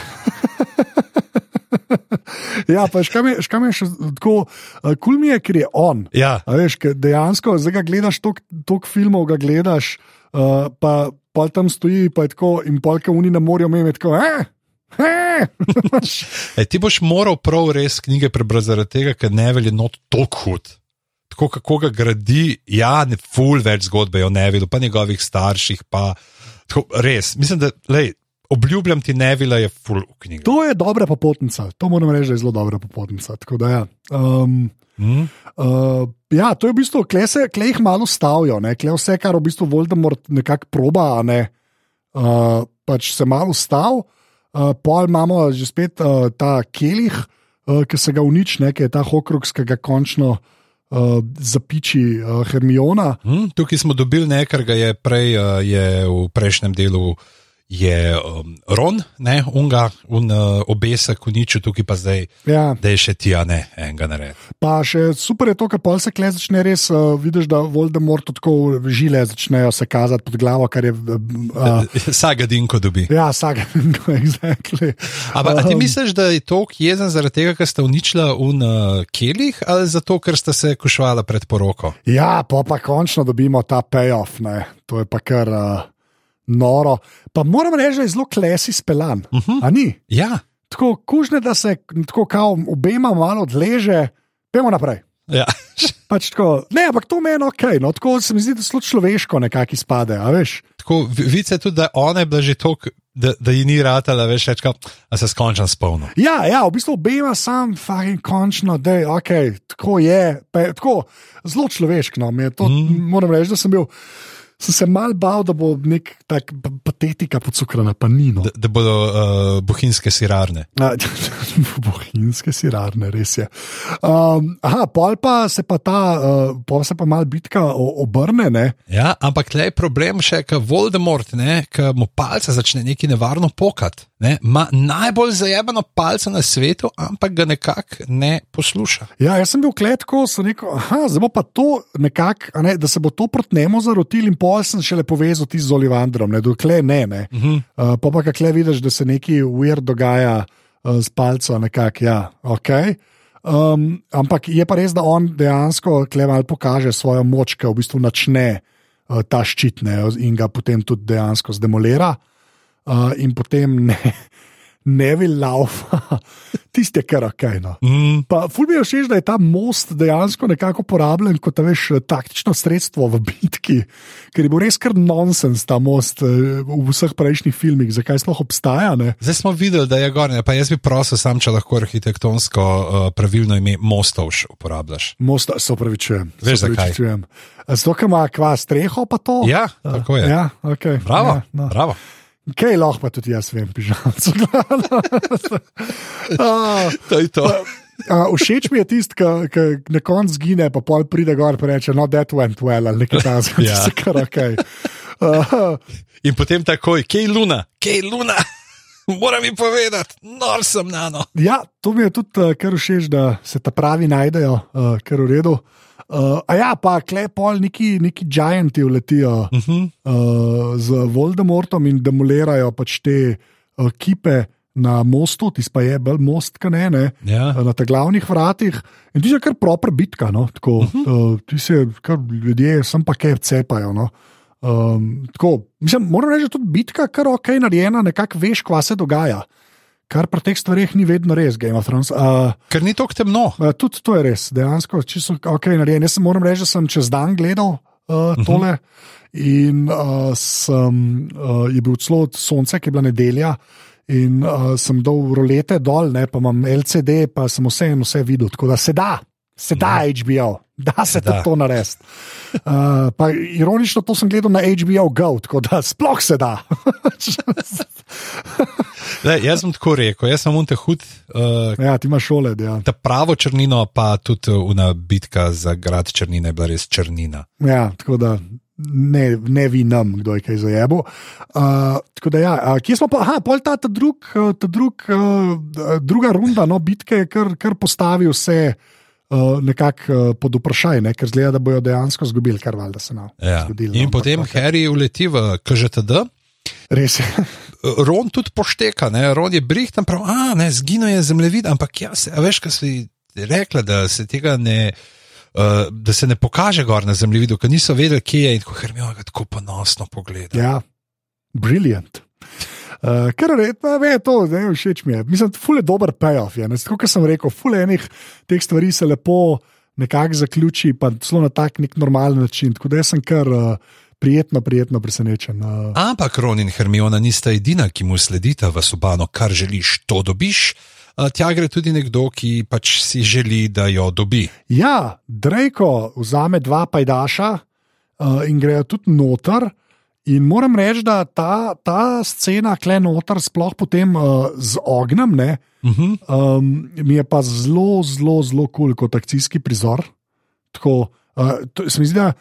ja, pa škam je, škam je še tako, uh, kul mi je, ker je on. Ja. A veš, dejansko, zdaj ga gledaš, toliko filmov ga gledaš, uh, pa pol tam stoji, pa je tako, in polka oni ne morejo imeti tako. Eh? e, ti boš moral prav res knjige prebrati zaradi tega, ker ne velje not tako hud. Tako kako ga gradi, ja, ne ful več zgodbe o Nevilu, pa njegovih starših. Pa, tako, res, mislim, da lej, obljubljam ti Nevila je ful v knjigi. To je dobra popotnica, to moram reči, da je zelo dobra popotnica. Da, ja. Um, mm. uh, ja, to je v bistvu, klej kle jih malo stavijo, klej vse, kar v bistvu Voldemort nekako proba, ne, uh, pač se malo stav. Uh, pol imamo že spet uh, ta kelih, uh, ki se ga uniči, ki je ta Hokruks, ki ga končno uh, zapiči uh, Hermiona. Hmm, tukaj smo dobili nekaj, kar je prej uh, je v prejšnjem delu. Je um, Ron, ne, unga, un uh, obesek, uničil tukaj pa zdaj, ja. da je še ti, a ne, enega nared. Pa še super je to, kar pol se kle začne res, uh, vidiš, da Voldemort tako žile začnejo se kazati pod glavo, kar je. Uh, Saga dinko dobi. Ja, saga dinko, exactly. Ampak um, ti misliš, da je to jezen zaradi tega, ker ste uničila un uh, kelih, ali zato, ker ste se košvala pred poroko? Ja, pa pa končno dobimo ta payoff, ne, to je pa kar. Uh, noro. Pa moram reči, da je zelo klesi speljan. Uh Mhm. -huh. Ja. Tako kužne, da se tako kao obema malo odleže, pojmo naprej. Ja. pač tako, ne, ampak to meni je ok, no, tako se mi zdi, da zelo človeško nekako izpade. Tako vidiš tudi, da ona je bila že toliko. Da, da ji ni ratala, veš, rečka, da se skonča spolno. Ja, ja, v bistvu obema sam, fucking končno, da je okay, tako je, je tako, zelo človeško. No, to, mm. Moram reči, da sem bil sem se mal bal, da bo nek tak patetika podsukrana, pa ni. No. Da, da bodo uh, bohinjske sirarne. bohinjske sirarne, res je. Um, aha, pol pa se pa ta, uh, pol se pa mal bitka obrne. Ne? Ja, ampak tle je problem še, ker Voldemort, ki mu palce začne neki nevarno pokati. Ne, ima najbolj zajebano palce na svetu, ampak ga nekako ne posluša. Ja, jaz sem bil kletko, sem rekel, aha, zdaj bo pa to nekako, ne, da se bo to proti njemu zarotil in pol sem šele povezal ti z Olivandrom, ne, dokle ne. ne. Uh -huh. uh, pa pa kakle vidiš, da se nekaj weird dogaja uh, z palcem, nekako, ja, ok. Um, ampak je pa res, da on dejansko kleval pokaže svojo moč, ki v bistvu načne uh, ta ščit ne, in ga potem tudi dejansko zdemolira uh, in potem ne, ne bi laufa, tiste, kar ok. No. Mm. Ful mi je všeč, da je ta most dejansko nekako uporabljen kot veš, taktično sredstvo v bitki, ker je bil res kar nonsens ta most uh, v vseh prejšnjih filmih, zakaj sploh obstaja. Ne? Zdaj smo videli, da je gor, pa jaz bi prosil, sam, če lahko arhitektonsko uh, pravilno ime mostov uporabljaš. Most, se upravičujem. Veš, zakaj? Zato, ker ima kva streho, pa to. Ja, tako je. Ja, okay. Bravo. Ja, no. Bravo. Kaj lahko pa tudi jaz vem, pižamco. to je to. Uh, všeč mi je tisti, ki na koncu zgine, pa pol pride gor in reče: No, that went well, ali nekaj takega, ja. se kar ok. Uh, in potem takoj, kaj luna, kaj luna. Moram jim povedati, nor sem na no. Ja, to mi je tudi uh, kar všeč, da se ta pravi najdejo, uh, kar v redu. Uh, a ja, pa klepol, neki, neki giganti vletijo uh -huh. uh, z Voldemortom in demolirajo pač te uh, kipe na mostu, ti pa je bolj most, kaj ne, ne ja. uh, na teh glavnih vratih. In ti je kar proper bitka, no? tako, uh -huh. uh, ti se kar ljudje, sem pa kaj cepajo. No? Um, tako, mislim, moram reči, da je tudi bitka, kar ok, narejena, nekako veš, kva se dogaja. Kar pri teh stvareh ni vedno res, Game of Thrones. Uh, Ker ni tako temno. Uh, tudi to je res, dejansko, če so ok, narejeni. Jaz moram reči, da sem čez dan gledal uh, tole uh -huh. in uh, sem, uh, je bil celo sonce, ki je bila nedelja. In uh, sem dol rolete dol, ne, pa imam LCD, pa sem vse in vse videl, tako da se da, se da no. HBO, da se da to narediti. Uh, ironično, to sem gledal na HBO Go, tako da sploh se da. Le, jaz sem tako rekel, jaz sem unte hud. Uh, ja, ti imaš šole. Ja. Ta pravo črnino, pa tudi una bitka za grad črnine, je bila res črnina. Ja, tako da. Ne, ne vi nam, kdo je kaj zajebo. Uh, ja, uh, kje smo pa, aha, pol ta, ta, drug, ta drug, uh, druga runda, no, bitke, kar, kar postavi vse uh, nekako uh, pod vprašanje, ne, ker zgleda, da bojo dejansko izgubili, kar valjda se nam ja. zgodilo. In no, potem okay. Harry uleti v KŽTD. Res je. Ron tudi pošteka, ne? Ron je brihtan, prav, a ne, zginil je zemljevid, ampak ja, se, veš, kaj si rekla, da se tega ne. Uh, da se ne pokaže gor na zemljevidu, ker niso vedeli, kje je in kako Hermiona tako ponosno pogleda. Ja, briljant. Uh, Ker redno je to, ne všeč mi je. Mislim, ful je dober payoff. Je. Tako kot sem rekel, ful je enih teh stvari se lepo nekako zaključi, pa zelo na tak nek normalen način. Tako da sem kar uh, prijetno, prijetno presenečen. Uh. Ampak Ron in Hermiona nista edina, ki mu sledita v sobano, kar želiš, to dobiš. Tja gre tudi nekdo, ki pač si želi, da jo dobi. Ja, Drejko vzame dva pajdaša uh, in grejo tudi noter. In moram reči, da ta, ta scena, kle noter, sploh potem uh, z ognjem, ne, uh -huh. um, mi je pa zelo, zelo, zelo kul cool kot akcijski prizor. Tako, uh, to, se mi zdi, da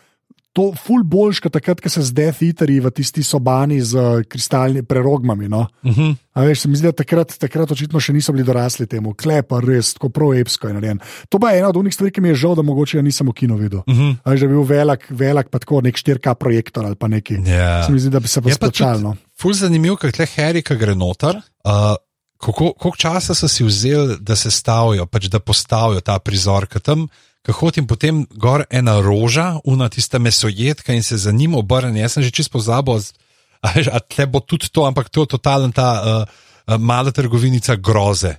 to ful boljš, kot takrat, ko se z Death Eaterji v tisti sobani z uh, kristalnimi prerogmami. No? Uh -huh. veš, se mi zdi, da takrat, takrat očitno še niso bili dorasli temu, klepa res, tako proepsko je narejen. To pa je ena od unih stvari, ki mi je žal, da mogoče ja nisem v kino videl. Uh -huh. veš, da bi bil velik, velik pa tako nek 4K projektor ali pa neki. Yeah. Se mi zdi, da bi se pa splačalo. No. Ful zanimiv, kaj tle ki gre noter. Uh, Koliko časa so si vzeli, da se stavijo, pač da postavijo ta prizor, ki tam ko hodim potem gor ena roža, una tista mesojedka in se za njim obrne. Jaz sem že čisto pozabil, da tle bo tudi to, ampak to je totalen ta uh, mala trgovinica groze.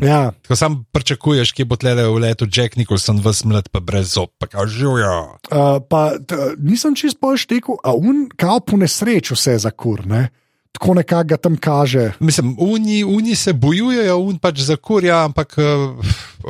Ja. Ko sam pričakuješ, kje bo tle v letu Jack Nicholson, v smrt, pa brez zob, pa kažujo. Uh, pa t, nisem čisto poštekel, a un, kao po nesreči vse za kur, ne? Tako nekako ga tam kaže. Mislim, uni, uni se bojujejo, un pač za kurja, ampak uh,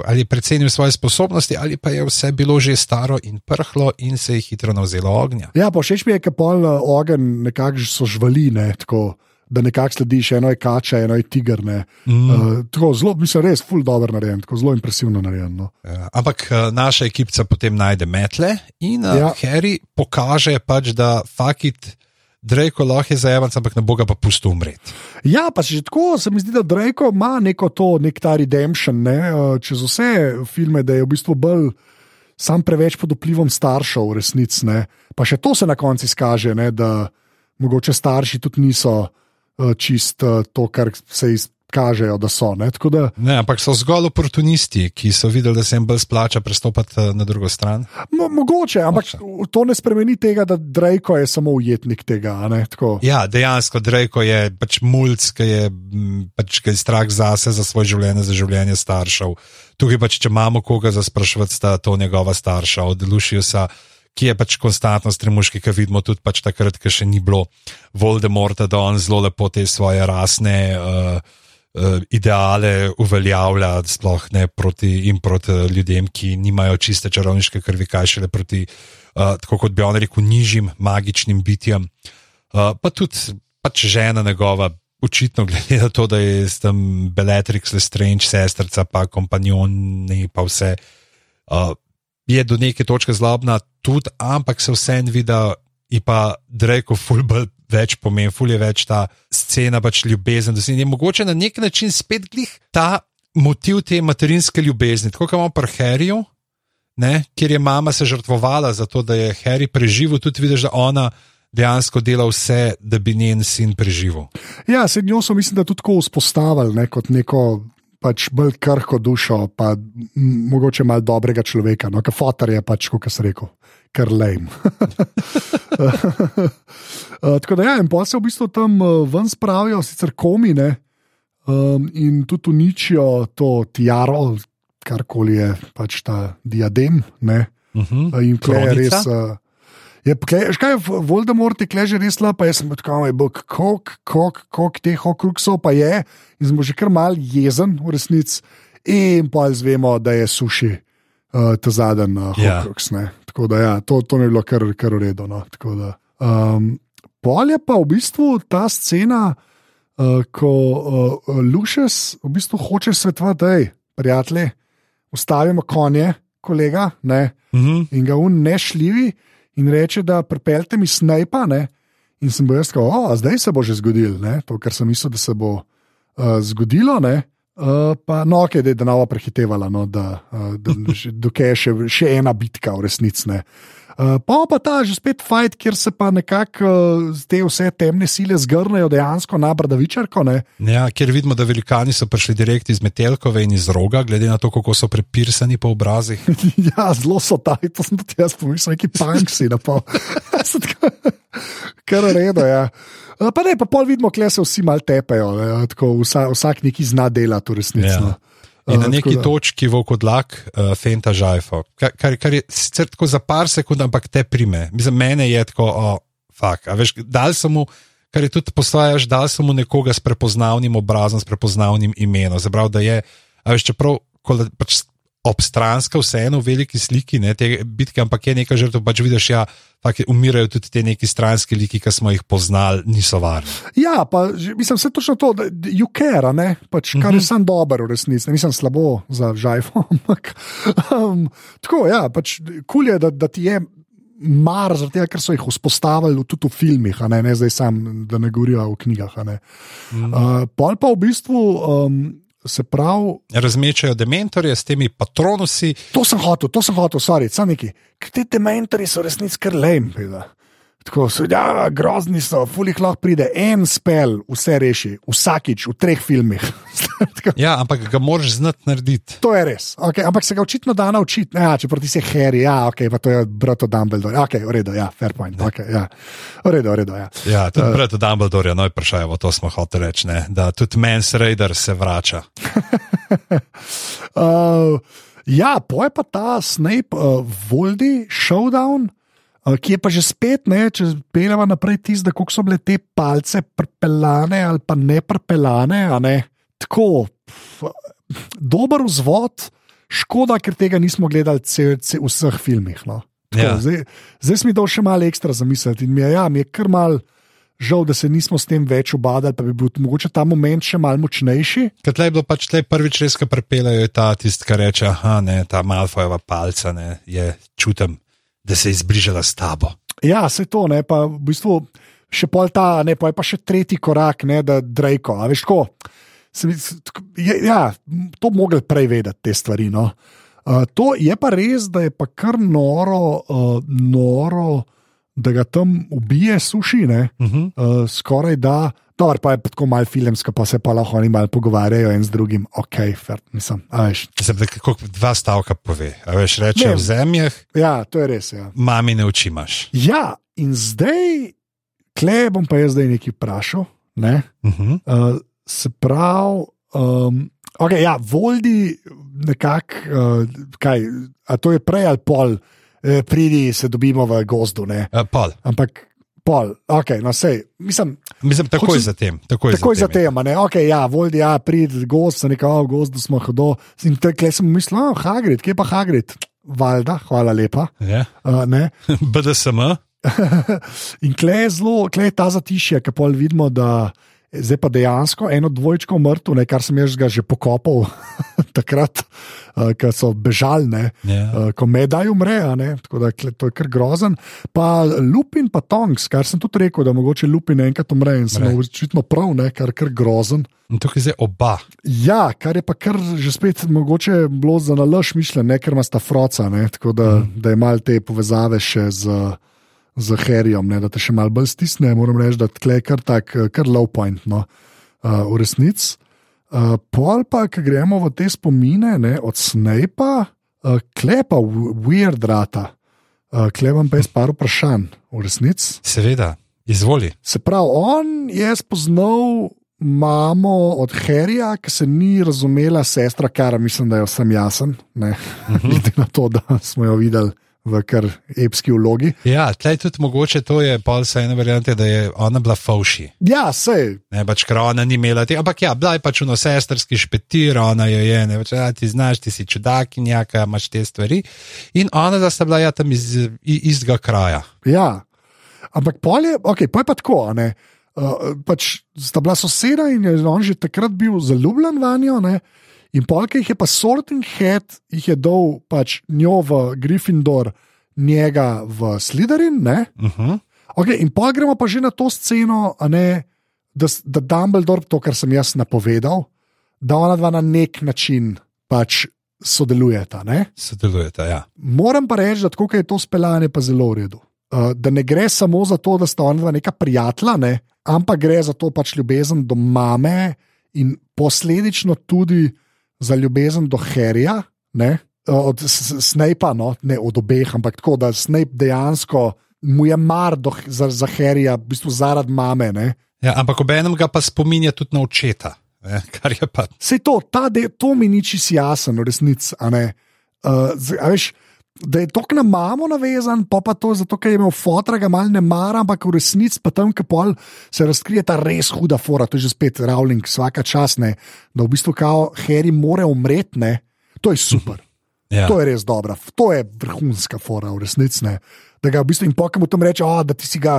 ali precenil svoje sposobnosti, ali pa je vse bilo že staro in prhlo in se je hitro navzelo ognja. Ja, pa všeč mi je, ker pol uh, ogen nekako so žvali, ne, tako. Da nekako slediš, eno je kača, eno je tiger. Mm. Uh, tako zelo, mislim, res, full dobro narejen, tako zelo impresivno narejen. No. Ja, ampak uh, naša ekipa potem najde metle in uh, ja. Harry pokaže pač, da fakit. Drejko lahko je zajeman, ampak ne bo ga pa pustil umreti. Ja, pa že tako se mi zdi, da Drejko ima neko to, nek ta redemption, ne? Eh, čez vse filme, da je v bistvu bolj sam preveč pod vplivom staršev, v resnici. Pa še to se na koncu izkaže, ne? da mogoče starši tudi niso uh, čist uh, to, kar se iz kažejo, da so. Ne? Da... ne, ampak so zgolj oportunisti, ki so videli, da se jim bolj splača prestopiti eh, na drugo stran. Mo mogoče, ampak Moče. to ne spremeni tega, da Drejko je samo ujetnik tega. Ja, dejansko Drejko je pač mulj, ki je, pač, ki je strah zase, za svoje življenje, za življenje staršev. Tukaj pač, če imamo koga za sprašovati, sta to njegova starša, od Lušiusa ki je pač konstantno stremuški, ki vidimo tudi pač takrat, ko še ni bilo Voldemorta, da on zelo lepo te svoje rasne uh, ideale uveljavlja, sploh ne proti in proti ljudem, ki nimajo čiste čarovniške krvi, kaj šele proti, uh, tako kot bi on rekel, nižjim magičnim bitjem. Uh, pa tudi pač žena njegova. Očitno, glede na to, da je tam Bellatrix, Lestrange, sestrca, pa kompanjoni, pa vse, uh, je do neke točke zlobna, tudi, ampak se vseeno vidi, da je pa Drake fulbol več pomen, ful je več ta scena, pač ljubezen. Da se je mogoče na nek način spet glih ta motiv te materinske ljubezni, tako kot imamo pri Harryju, kjer je mama se žrtvovala za to, da je Harry preživel, tudi vidiš, da ona. Dejansko dela vse, da bi njen sin preživel. Ja, se njo so, mislim, da tudi tako vzpostavili ne, kot neko pač bolj krhko dušo, pa mogoče malo dobrega človeka. No, Fotar je pač, kot sem rekel, kar lajm. Eh, tako da, ja, in pa se v bistvu tam eh, ven spravijo, sicer komine um, in tudi uničijo to tiaro, karkoli je pač ta diadem. Uh -huh. In kle je res. Uh, Je, kaj je Voldemort, je že res slab, jaz sem tako rekel, koliko teh okrog so, pa je, in smo že kar mal jezen v resnici, in pa izvemo, da je suši uh, ta zadnji uh, okrog. Yeah. Tako da ja, to, to mi je bilo kar, kar uredo. No. Um, pol je pa v bistvu ta scena, uh, ko uh, Lušes v bistvu hoče svetovati, da je prijatelj, ustavimo konje, kolega, ne, uh mhm. -huh. in ga un nešljivi in reče, da pripeljete mi snajpa. Ne? In sem bil jaz, da zdaj se bo že zgodilo, ne? to, kar sem mislil, da se bo uh, zgodilo. Uh, pa, no, ok, da je denava prehitevala, no, da, uh, da dokaj je še, še ena bitka v resnici. Uh, pa pa ta že spet fajn, kjer se pa nekako uh, te vse temne sile zgrnejo dejansko na bradavičarko. Ne? Ja, kjer vidimo, da velikani so prišli direkt iz Metelkove in iz roga, glede na to, kako so prepirsani po obrazih. ja, zelo so taj, to sem tudi jaz pomislil, neki punksi na pol. Kar redo, ja. Uh, pa ne, pa pol vidimo, kle se vsi mal tepejo, ne, tako, vsa, vsak neki zna delati v resnici. Ja. In na neki točki v okodlak, uh, fenta žajfo, kar, kar, kar je sicer tako za par sekund, ampak te prime. Mislim, mene je tako, oh. A veš, dal sem mu, kar je tudi postajaš, dal sem mu nekoga s prepoznavnim obrazom, s prepoznavnim imenom. Zabrav, da je, a veš, čeprav kole, pač obstranska vseeno v veliki sliki ne, te bitke, ampak je nekaj žrtev, pač vidiš, ja, fak, umirajo tudi te neki stranski liki, ki smo jih poznali, niso varni. Ja, pa mislim, se točno to, da care, ne? Pač, kar je sam dober v resnici. Ne mislim slabo za žajfo, ampak um, tako, ja, pač kul je, da, da ti je. Mar, zaradi tega, ker so jih vzpostavili tudi v filmih, ne, ne zdaj sam, da ne govorijo o knjigah. ne. Uh, pol pa v bistvu um, se pravi, Razmečajo dementorje s temi patronusi, to sem hotel, to sem hotel, sorry, sam neki. Ti dementori so resnici kar lem. Tako so, ja, grozni so, fulih lahko pride en spel, vse reši, vsakič v treh filmih. Ja, ampak ga moraš znati narediti. to je res. Okay, ampak se ga očitno da naučiti. Ja, če proti se Harry, ja, okay, pa to je brato Dumbledore. Okay, v redu, ja, fair point. Okay, ja. V redu, v redu, ja. Ja, tudi pred Dumbledore, no, vprašajo, to smo hoteli reči, ne, da tudi Mans Raider se vrača. Uh, ja, poje pa ta Snape, uh, Voldi, Showdown, uh, ki je pa že spet, ne, če peleva naprej tisto, kako so bile te palce prepeljane ali pa ne prepeljane. a Ne? Tako, pf, dober vzvod, škoda, ker tega nismo gledali v vseh filmih. No. Tako, Ja. zdaj, zdaj smo dal še malo ekstra zamisliti in mi je, ja, mi je kar mal. Žal, da se nismo s tem več ubadali, pa bi bil mogoče ta moment še malo močnejši. Ker tle je bilo pač tle prvič res, ki prepelajo je ta tisti, ki reče, aha, ne, ta Malfojeva palca, ne, je čutim, da se je izbližala s tabo. Ja, se to, ne, pa v bistvu še pol ta, ne, pa je pa še tretji korak, ne, da Drejko, a veš, ko. Ja, to bi mogli prej vedeti, te stvari. No. Uh, to je pa res, da je pa kar noro, uh, noro da ga tam ubije, suši, ne, Uh -huh. uh, skoraj da. Dobar, pa je tako malo filmsko, pa se pa lahko oni malo pogovarjajo en z drugim, ok, fer, mislim, veš. Se da kako dva stavka pove. A veš, reče v zemljah, Ja, to je res. Ja. mami ne učimaš. Ja, in zdaj, kle bom pa jaz zdaj nekaj vprašal. Ne? Uh -huh. Uh, se pravi, um, okay, ja, Voldi, nekako, uh, kaj, a to je prej ali pol, eh, pridi se dobimo v gozdu, ne? uh, Pol. ampak pol, ok, no sej, mislim. Mislim, takoj za tem. Takoj, Takoj za tem. tem, ne, ok, ja, Voldi, ja, pridi gozd, se nekako v gozdu smo hodili. In tukaj sem mislil, oh, Hagrid, kje pa Hagrid? Valjda, hvala lepa. Ja. Uh, ne. BDSM. In kle je zelo, kle je ta zatišje, ki pol vidimo, da zdaj pa dejansko eno dvojčko mrtev, ne, kar sem jaz že pokopal takrat, uh, ko so bežalne. Ja. Uh, ko medaj umre, a ne, tako da to je kar grozen. Pa Lupin, pa Tonks, kar sem tudi rekel, da mogoče Lupin enkrat umre in sem očitno prav, ne, kar je kar grozen. In tukaj zdaj oba. Ja, kar je pa kar že spet mogoče bilo za nalož mišljen, ne, ker ima sta froca, ne, tako da, mm. da je mal te povezave še z. Z Harryjem, ne, da te še malo bolj stisne, moram reči, da tle je kar tak, eh, kar low point, no, uh, v resnici. Uh, pol pa, ki gremo v te spomine, ne, od Snapa, uh, klepa, weird rata, uh, klepam pa jaz par vprašanj, v resnici. Seveda, izvoli. Se pravi, on je spoznal mamo od Harryja, ki se ni razumela, sestra, kar mislim, da je vsem jasen, ne, glede na to, da smo jo videli v kar epski vlogi. Ja, tlej tudi mogoče to je pol se ena varianta, da je ona bila fauši. Ja, sej, Ne, pač, ker ona ni imela tega, ampak ja, bila je pač uno sestrski špetir, ona jo je, ne več, ja, ti znaš, ti si čudakinja, kaj imaš te stvari. In ona, da sta bila ja tam iz i- istega kraja. Ja, ampak pol je, okay, pol je pa tako. ne, Uh, pač sta bila soseda in je on že takrat bil zaljubljen vanjo. Ne? In polk jih je pa Sorting Head, jih je dal pač njo v Gryffindor, njega v Sliderin. Ne? Uh -huh. Okay, in pa gremo pa že na to sceno, ne, da, da Dumbledore, to, kar sem jaz napovedal, da ona dva na nek način pač sodelujeta. Ne? Sodelujeta, ja. Moram pa reči, da tako je to speljanje, pa zelo v redu. Uh, da ne gre samo za to, da sta ona neka prijatelja, ne? ampak gre za to pač ljubezen do mame in posledično tudi za ljubezen do Harryja, ne? Od Snape'a, no? ne od obeh, ampak tako, da Snape dejansko mu je mar do, za, za Harryja, v bistvu zaradi mame. Ne? Ja, ampak ob enem ga pa spominja tudi na očeta. Ne, kar je pa. Sej to, de, to mi ni čisto jasno, resnici. Uh, veš, da je to k nam mamo navezan, pa pa to zato, ker je imel fotra, ga mal ne mara, ampak v resnici pa tam, ki pol se razkrije ta res huda fora, to je že spet Rowling, vsaka čas ne, da v bistvu kao Harry more umreti, ne, to je super. Ja. To je res dobro, to je vrhunska fora, v resnici. Da ga v bistvu in pokaj mu tam reče, da ti si ga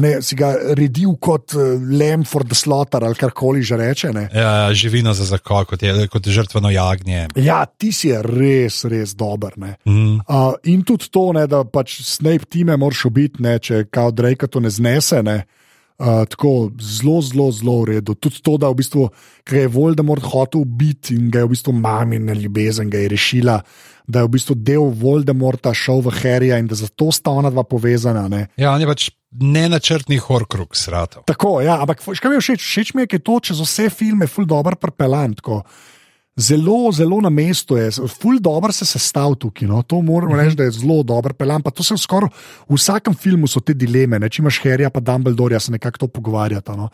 ne, si ga redil kot uh, lem for the slaughter ali karkoli že reče. Ne. Ja, živino za zakol, kot je kot žrtveno jagnje. Ja, ti si res, res dober. Mm. Uh, in tudi to, ne, da pač Snape time moraš ubiti, ne, če kao Drake to ne znese. Ne. Uh, tako zelo, zelo, zelo v redu. Tudi to, da v bistvu, je Voldemort hotel ubiti in ga je v bistvu mami na ljubezen, ga je rešila, da je v bistvu del Voldemorta šel v Harryja in da zato sta ona dva povezana. Ne. Ja, on je pač nenačrtni horkrug srata. Tako, ja, ampak kaj mi je všeč? Všeč mi je, ker je to čez vse filme ful dobro prepeljan. Zelo, zelo na mestu je, ful dobro se sestavlja tukaj. No. To moram -hmm. reči, da je zelo dobro peljan. Pa to se skoraj v vsakem filmu so te dileme, ne? če imaš Harryja pa Dumbledore, se nekako to pogovarjata. No.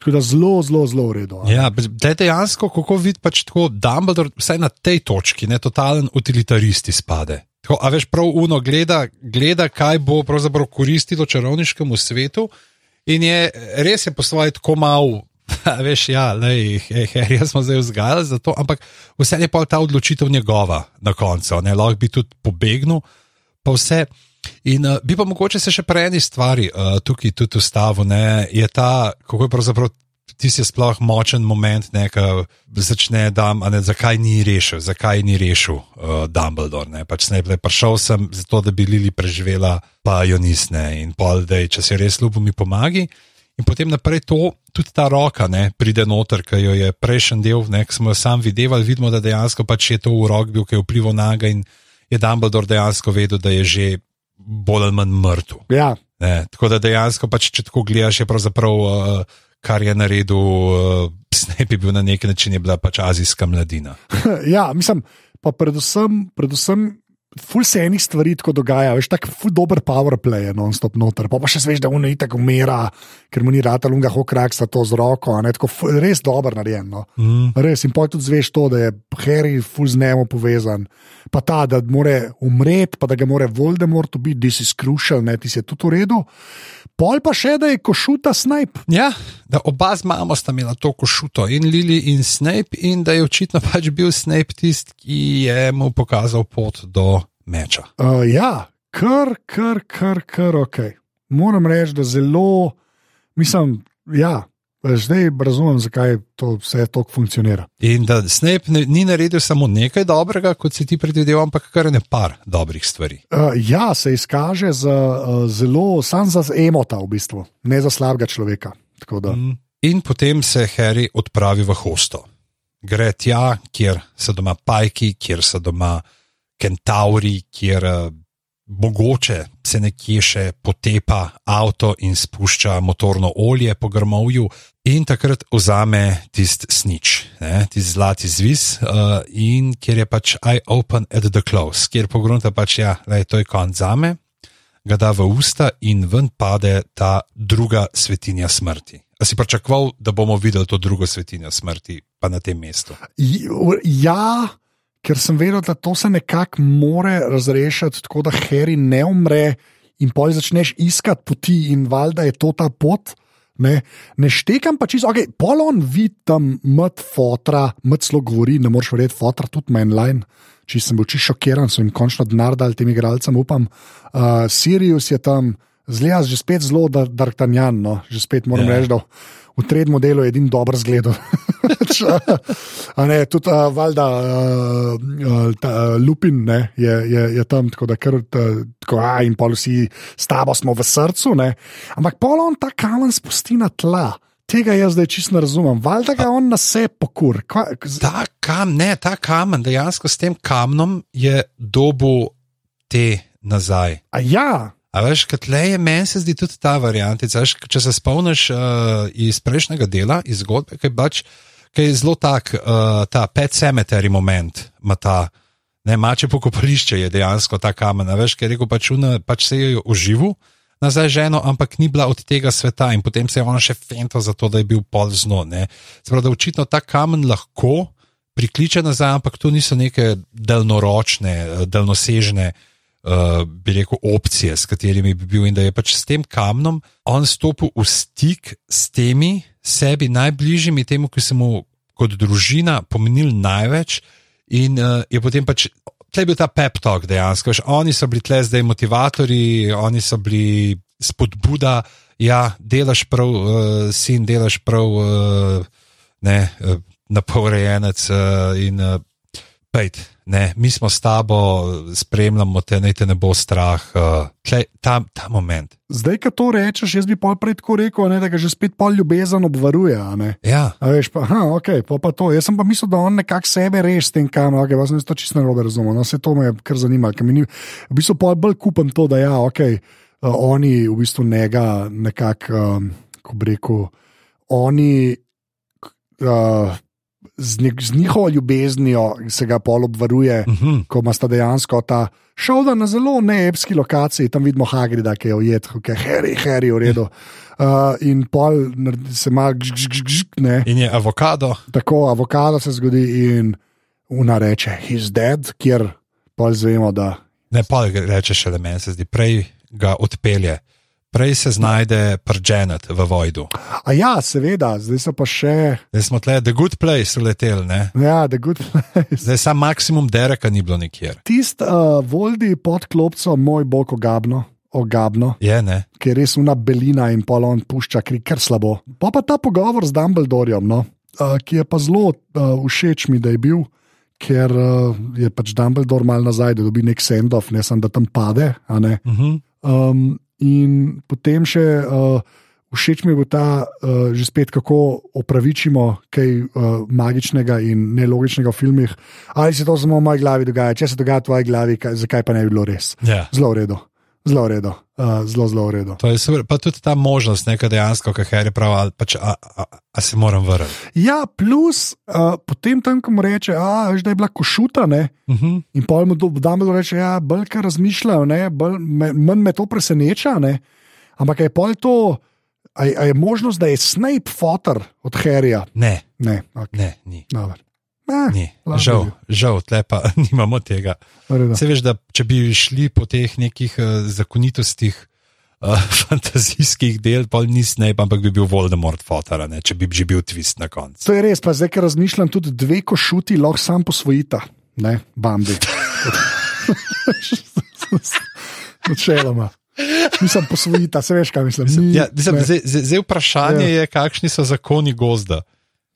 Tako da zelo, zelo, zelo v redu. Ja, da je dejansko, kako vidiš, pač tako Dumbledore, vsaj na tej točki, ne totalen utilitaristi spade. Tako, a veš, prav uno gleda, gleda, kaj bo pravzaprav koristilo čarovniškemu svetu. In je res je po svoje tako malo, veš, ja, le, hej, smo zdaj vzgajali za to, ampak vse je pa ta odločitev njegova na koncu, ne lahko bi tudi pobegnil, pa vse. In uh, bi pa mogoče se še prej eni stvari uh, tukaj tudi ustavil, je ta, kako je pravzaprav ti si sploh močen moment, da začne tam, zakaj ni rešil, zakaj ni rešil uh, Dumbledore. Ne? Pač ne, prišel sem zato, da bi Lili preživela, pa jo nisne in pol, da če si res ljubo, mi pomagi. In potem naprej to, tudi ta roka ne, pride noter, ki jo je prejšnji del, ki smo jo sam videli, vidimo, da dejansko pač je to urok bil, ki je vplival na ga in je Dumbledore dejansko vedel, da je že bolj ali manj mrtev. Ja. Tako da dejansko, pač, če tako gledaš, je pravzaprav. Uh, kar je naredil, uh, Snape je bil na neki način, je bila pač azijska mladina. ja, mislim, pa predvsem, predvsem ful se enih stvari tako dogaja, veš, tako ful dober powerplay je non-stop noter. Pa, pa še veš, da on je tako umira, ker mu ni rata lunga hokrak sta to z roko, ne, tako ful, res dober narejen. No. Mm. Res in pa tudi zveš to, da je Harry ful z njemu povezan. Pa ta, da more umreti, pa da ga more Voldemort ubiti, da si skrušal, ne, ti si tudi v redu. Pol pa še, da je košuta Snape. Ja, da oba z mamo sta imela to košuto, in Lili in Snape, in da je očitno pač bil Snape tisti, ki je mu pokazal pot do meča. Uh, ja, kar, kar, kar, kar, ok. Moram reči, da zelo, mislim, ja. Zdaj razumem, zakaj to vse tako funkcionira. In da Snape ne, ni naredil samo nekaj dobrega, kot si ti predvideval, ampak kar ne par dobrih stvari. Uh, ja, se izkaže za uh, zelo, sam za emota, v bistvu, ne za slabega človeka. Mm. In potem se Harry odpravi v hosto. Gre tja, kjer so doma pajki, kjer so doma kentauri, kjer uh, mogoče se nekje še potepa avto in spušča motorno olje po grmovju, in takrat vzame tisti snič, tisti zlati zvis, uh, in kjer je pač I open at the close, kjer pogrunta pač, ja, da je to konc za me, ga da v usta in ven pade ta druga svetinja smrti. A si pričakoval, da bomo videli to drugo svetinjo smrti, pa na tem mestu? Ja, ker sem vedel, da to se nekako more razrešiti, tako da Harry ne umre in poj začneš iskati poti in valjda je to ta pot. Ne, ne štekam pa čisto, okay, polon vidi tam mrt fotra, mrt zelo govori, ne moreš verjeti, fotra tudi mainline. Če sem bil čisto šokiran, so jim končno denar dali tem igralcem, upam. Uh, Sirius je tam, zlija, že spet zelo Darktanjan, no, že spet moram yeah. Ja. reči, da v tretjem modelu je edini dober zgled. ne, tudi uh, valjda, uh, ta, uh, Lupin ne, je, je, je tam, tako da kar tako, a, in pol vsi s tabo smo v srcu. Ne. Ampak pol on ta kamen spusti na tla. tega jaz zdaj čisto ne razumem. Valjda ga on na se pokur. Kva, Ta, kam, ne, ta kamen, dejansko s tem kamnom je dobu te nazaj. A ja, A veš, kot le je, meni se zdi tudi ta variantica. Veš, če se spomniš uh, iz prejšnjega dela, iz zgodbe, ki je, pač, ki je zelo tak, uh, ta pet cemetery moment, ima ta, ne, mače pokopališče je dejansko ta kamen. Veš, ki je rekel, pač, una, pač se je oživil nazaj ženo, ampak ni bila od tega sveta in potem se je ona še fento za to, da je bil pol zno. pravi, da očitno ta kamen lahko prikliče nazaj, ampak to niso neke daljnoročne, eh, daljnosežne uh, bi rekel, opcije, s katerimi bi bil, in da je pač s tem kamnom on stopil v stik s temi sebi najbližjimi, temu, ki se mu kot družina pomenili največ, in uh, je potem pač. Tle je bil ta pep talk dejansko. Veš, oni so bili tle zdaj motivatori, oni so bili spodbuda, ja, delaš prav, uh, sin, delaš prav, uh, ne, uh, naporejenec uh, in uh, pejt, ne, mi smo s tabo, spremljamo te, naj te ne bo strah. Uh, tle, ta, ta moment. zdaj, ko to rečeš, jaz bi pol prej tako rekel, ne, da ga že spet pol ljubezen obvaruje. ne. Ja, A veš, pa, aha, ok, pa, pa to. Jaz sem pa mislil, da on nekako sebe reši s tem kamerom, okay, sem jaz to čisto narobe razumel. No, se to me je kar zanimalo, ker mi ni, v bistvu pa bolj kupam to, da ja, ok, uh, oni v bistvu njega nekako, um, ko bi rekel, oni. Uh, Z, nek, z njihovo ljubeznijo se ga pol obvaruje, uh -huh. ko ima sta dejansko ta šovda na zelo neepski lokaciji, tam vidimo Hagrida, ki je ujet, ki je Harry, Harry, v redu. Uh, in pol se ima gž, gž, gž, gž, ne, in je avokado. tako avokado se zgodi in una reče, he's dead, kjer pol zvemo, da Ne, pa reče še le meni, se zdi, prej ga odpelje, prej se znajde prženet v Vojdu. A ja, seveda, zdaj so pa še, Zdaj smo tle, the good place, leteli, ne. ja, the good place. Zdaj sam maksimum dereka ni bilo nikjer. Tist uh, voldi pod klopco, moj bog, ogabno, ogabno. Je, ne. ki je res una belina in pol on pušča kri, kar slabo. Pa pa ta pogovor z Dumbledorjem, no, uh, ki je pa zelo uh, všeč mi, da je bil, ker uh, je pač Dumbledore mal nazaj, da dobi nek sendov, ne samo da tam pade. Uh -huh. Um, in potem še uh, všeč mi je ta, uh, že spet kako opravičimo kaj uh, magičnega in nelogičnega v filmih. Ali se to samo v moji glavi dogaja, če se dogaja v tvoji glavi, kaj, zakaj pa ne bi bilo res? ja. Zelo v redu, zelo v redu, uh, zelo, zelo v redu. To je super. Pa tudi ta možnost, nekaj dejansko, kar Harry pravi, ali pač, a, a, a se moram vrniti. Ja, plus uh, potem tam, ko mu reče, a, veš, da je bila košuta, ne? Uh -huh. in pa mu damo reči, da ja, bolj kar razmišljajo, me, manj me to preseneča. Ne, ampak je pol to, a, je- a je možnost, da je Snape fotor od Harryja? Ne, Ne, okay. ne, ni. Dobar. Eh, ni. Žal, žal, tle pa nimamo tega. Se veš, da če bi šli po teh nekih uh, zakonitostih uh, fantazijskih del, pa ni Snape, ampak bi bil Voldemort fotor, ne, če bi že bil twist na koncu. To je res, pa zdaj, ker razmišljam, tudi dve košuti lahko sam posvojita, ne, bambi. Načeloma. Nisem posvojita, se veš, kaj mislim. Ni, Ja, mislim, ne. zdaj, zdaj vprašanje Ja. je, kakšni so zakoni gozda,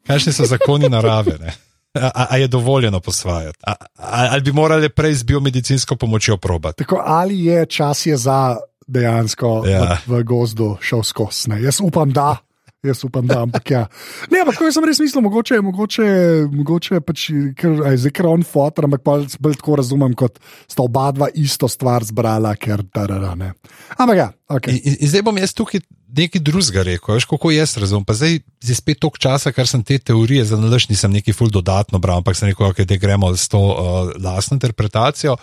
kakšni so zakoni narave. Ne? A, a- je dovoljeno posvajati? A, a, ali bi morali prej z biomedicinsko pomočjo probati? Tako, ali je čas je za dejansko Ja. v, v gozdu šel skozi? Jaz upam, da. Jaz upam, da, ampak ja. Ne, ampak ko sem res mislil, mogoče, mogoče, mogoče pač, ker, aj, zdaj, ker on fotor, ampak pa bolj tako razumem, kot sta oba dva isto stvar zbrala, ker tarara, ne. Ampak ja, ok. In, in, zdaj bom jaz tukaj nekaj drugega rekel, veš, kako jaz razumem. Pa zdaj je spet toliko časa, ker sem te teorije za nalaž nisem neki ful dodatno bral, ampak sem rekel, okay, da gremo s to uh, lastno interpretacijo.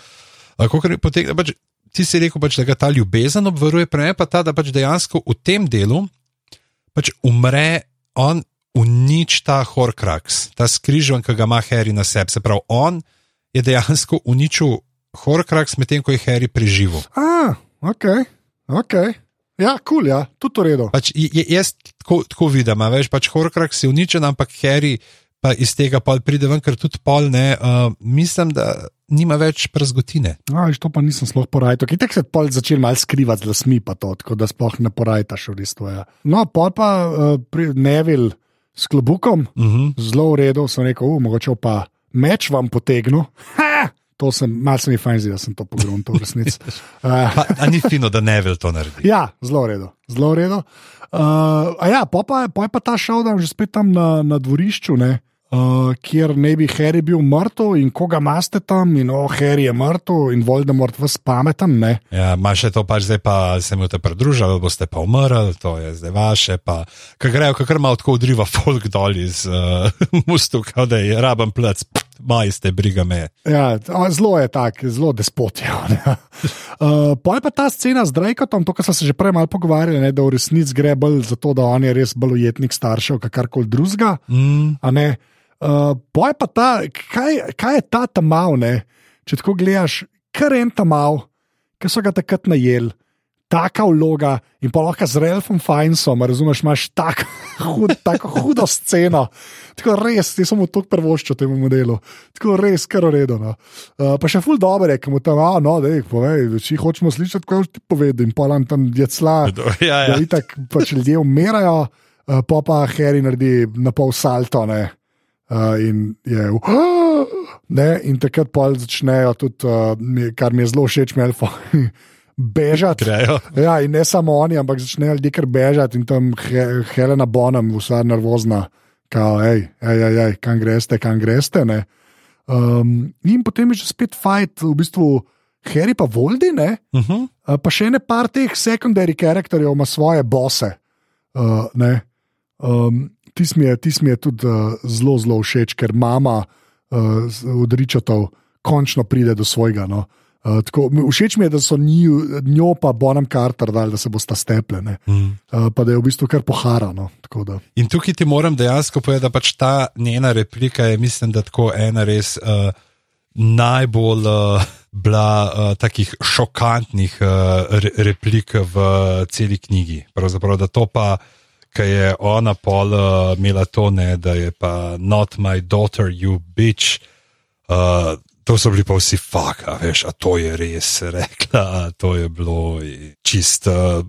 Uh, potek, pač, ti si rekel, pač, da ga ta ljubezen obvaruje, prej pa ta, da pač dejansko v tem delu pač umre on. Unič ta Horcrux, ta skrižen, ki ga ima Harry na sebi. Se pravi, on je dejansko uničil Horcrux, medtem ko je Harry preživel. A, ok, ok. Ja, kul, cool, ja, tudi to redo. Pač, jaz tako, tako vidim, veš, pač Horcrux je uničen, ampak Harry pa iz tega pol pride ven, ker tudi pol ne. Uh, mislim, da nima več prazgotine. A, to pa nisem sploh porajal. Ki tek se pol začel mal skrivati z lasmi, pa to, tako da sploh ne porajtaš v bistvu. Ja. No, pol pa uh, pri Nevil s klobukom, Uh -huh. zelo v redu, sem rekel, uh, mogoče pa meč vam potegnu. Ha! to sem, malce mi fajn zdi, da sem to pogrunil, v resnici. Uh, Pa, a ni fino, da ne vil to naredi. ja, zelo redo, zelo redo. Uh, a ja, pa, pa, pa je pa ta šel že spet tam na, na dvorišču, ne, uh, kjer ne bi Harry bil mrtev in koga maste tam, in oh, Harry je mrtev in Voldemort vas pameten, ne. Ja, imaš to, pač zdaj pa se mi boste pridružili, boste pa umrli, to je zdaj vaše. Pa, ko grejo, kar malo tako udriva folk dol iz uh, mostu, kao da je raben plec, maj ste, briga me. Ja, zelo je tak, zelo despotijo. Uh, pa je pa ta scena z Drejkotom, to, kar smo se že prej malo pogovarjali, ne, da v resnici gre bolj za to, da on je res bolj ujetnik staršev, kot karkoli drugega. Mm. Ne. Uh, pa ta, kaj, kaj je ta tamal, ne? če tako gledaš, kar en tamal, ki so ga takrat najeli. Taka vloga in pa lahko z Ralphom Finesom, razumeš, imaš tako hud, tako hudo sceno. Tako res, ti smo to prvoščili temu modelu, tako res, kar uredo. No. Uh, pa še ful dobro je, ki mu tam, a, no, da je, povej, če hočemo slišati, kaj ti povedi, in pa nam tam je cla. Ja, Da ja. itak pač ljudje umirajo, uh, pa pa Harry naredi na pol salto. Ne? Uh, in, je, ne, in takrat pa začnejo tudi, uh, kar mi je zelo všeč, melfo. Bežati. Grejo. Ja, in ne samo oni, ampak začnejo ljudje kar bežati in tam he, Helena Bonham, vsa nervozna, kao, hej, hej, hej, hej, kam greste, kam greste. ne. Um, in potem je že spet fajt, v bistvu Harry pa Voldi, ne? Uh -huh. Uh, pa še ne par teh sekundarnih karakterjev ima svoje bose. Uh, ne. um, Tis mi je, tis mi je tudi uh, zelo, zelo všeč, ker mama uh, z- od Ričotov končno pride do svojega. No. Uh, tako, všeč mi je, da so njiju, njo pa Bonham Carter dali, da se bosta stepljene, Mm. uh, pa da je v bistvu kar poharano. In tukaj ti moram dejansko povedati, da pač ta njena replika je, mislim, da tako ena res uh, najbolj uh, bila uh, takih šokantnih uh, re replik v celi knjigi. Pravzaprav, da to pa, ki je ona pol uh, imela to, ne, da je pa not my daughter, you bitch. Uh, To so bili pa vsi faka, veš, a to je res rekla, a to je bilo čist, uh,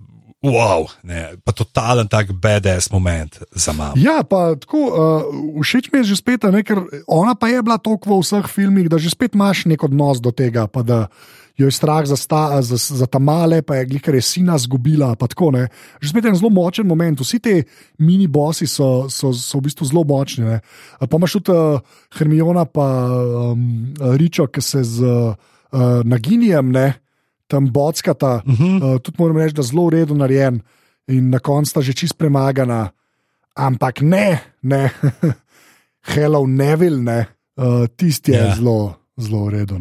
wow, ne, pa totalen tak BDS moment za mamo. Ja, pa tako, uh, všeč mi je že spet, a ne, ker ona pa je bila toliko v vseh filmih, da že spet imaš nek odnos do tega, da jo je strah za, sta, za, za ta male, pa je glika res sina zgubila. Tako, ne. že spet je en zelo močen moment. Vsi ti mini bossi so, so, so v bistvu zelo močni. Ne. Pa imaš tudi uh, Hermiona, pa um, Ričo, ki se z uh, Naginijem, ne, tam bockata. Uh -huh. uh, tudi moram reči, da je zelo uredu narejen in na koncu sta že čist premagana. Ampak ne, ne, Hello Neville, ne, uh, tisti je Ja. yeah. zelo, zelo uredu.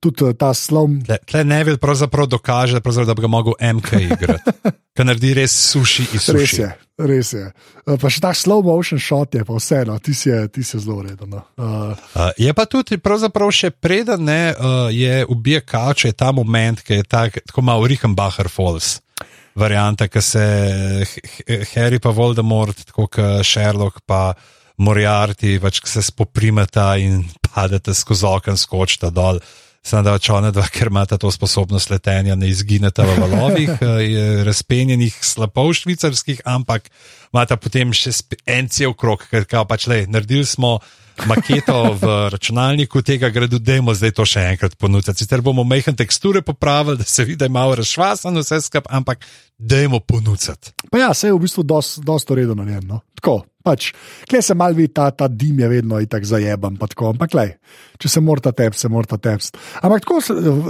Tudi uh, ta slov. Tle, tle Neville pravzaprav dokaže, pravzaprav, da bi ga mogel MK igrati, ker naredi res suši iz Res suši. je, res je. Uh, pa še ta slow motion shot je, pa vseeno, ti si je, ti si je zelo uredu. No. Uh, Uh, je pa tudi, pravzaprav še preden ne, uh, je ubije kače, ta moment, ki je tak, tako malo Rickenbacher Falls. Varianta, ki se Harry pa Voldemort, tako kot Sherlock pa Moriarty, pač se spoprimeta in padete skozi okno, skočita dol. Samo da pač ona dva, ker imata to sposobnost letenja, ne izgineta v valovih, eh, je razpenjenih slapov švicarskih, ampak imata potem še en cel krok, ker kao pač le, naredili smo maketo v računalniku tega gradu, dajmo zdaj to še enkrat ponuditi. Sicer bomo mehne teksture popravili, da se vidi, da je malo razšvasan vse skupaj, ampak dajmo ponuditi. pa ja, se je v bistvu dosta uredu narejen. No. Tako, pač, kle se mal vidi, ta, ta dim je vedno itak zajeban, pa tako, ampak lej, če se morata tepsti, se morata tepsti. Ampak tako,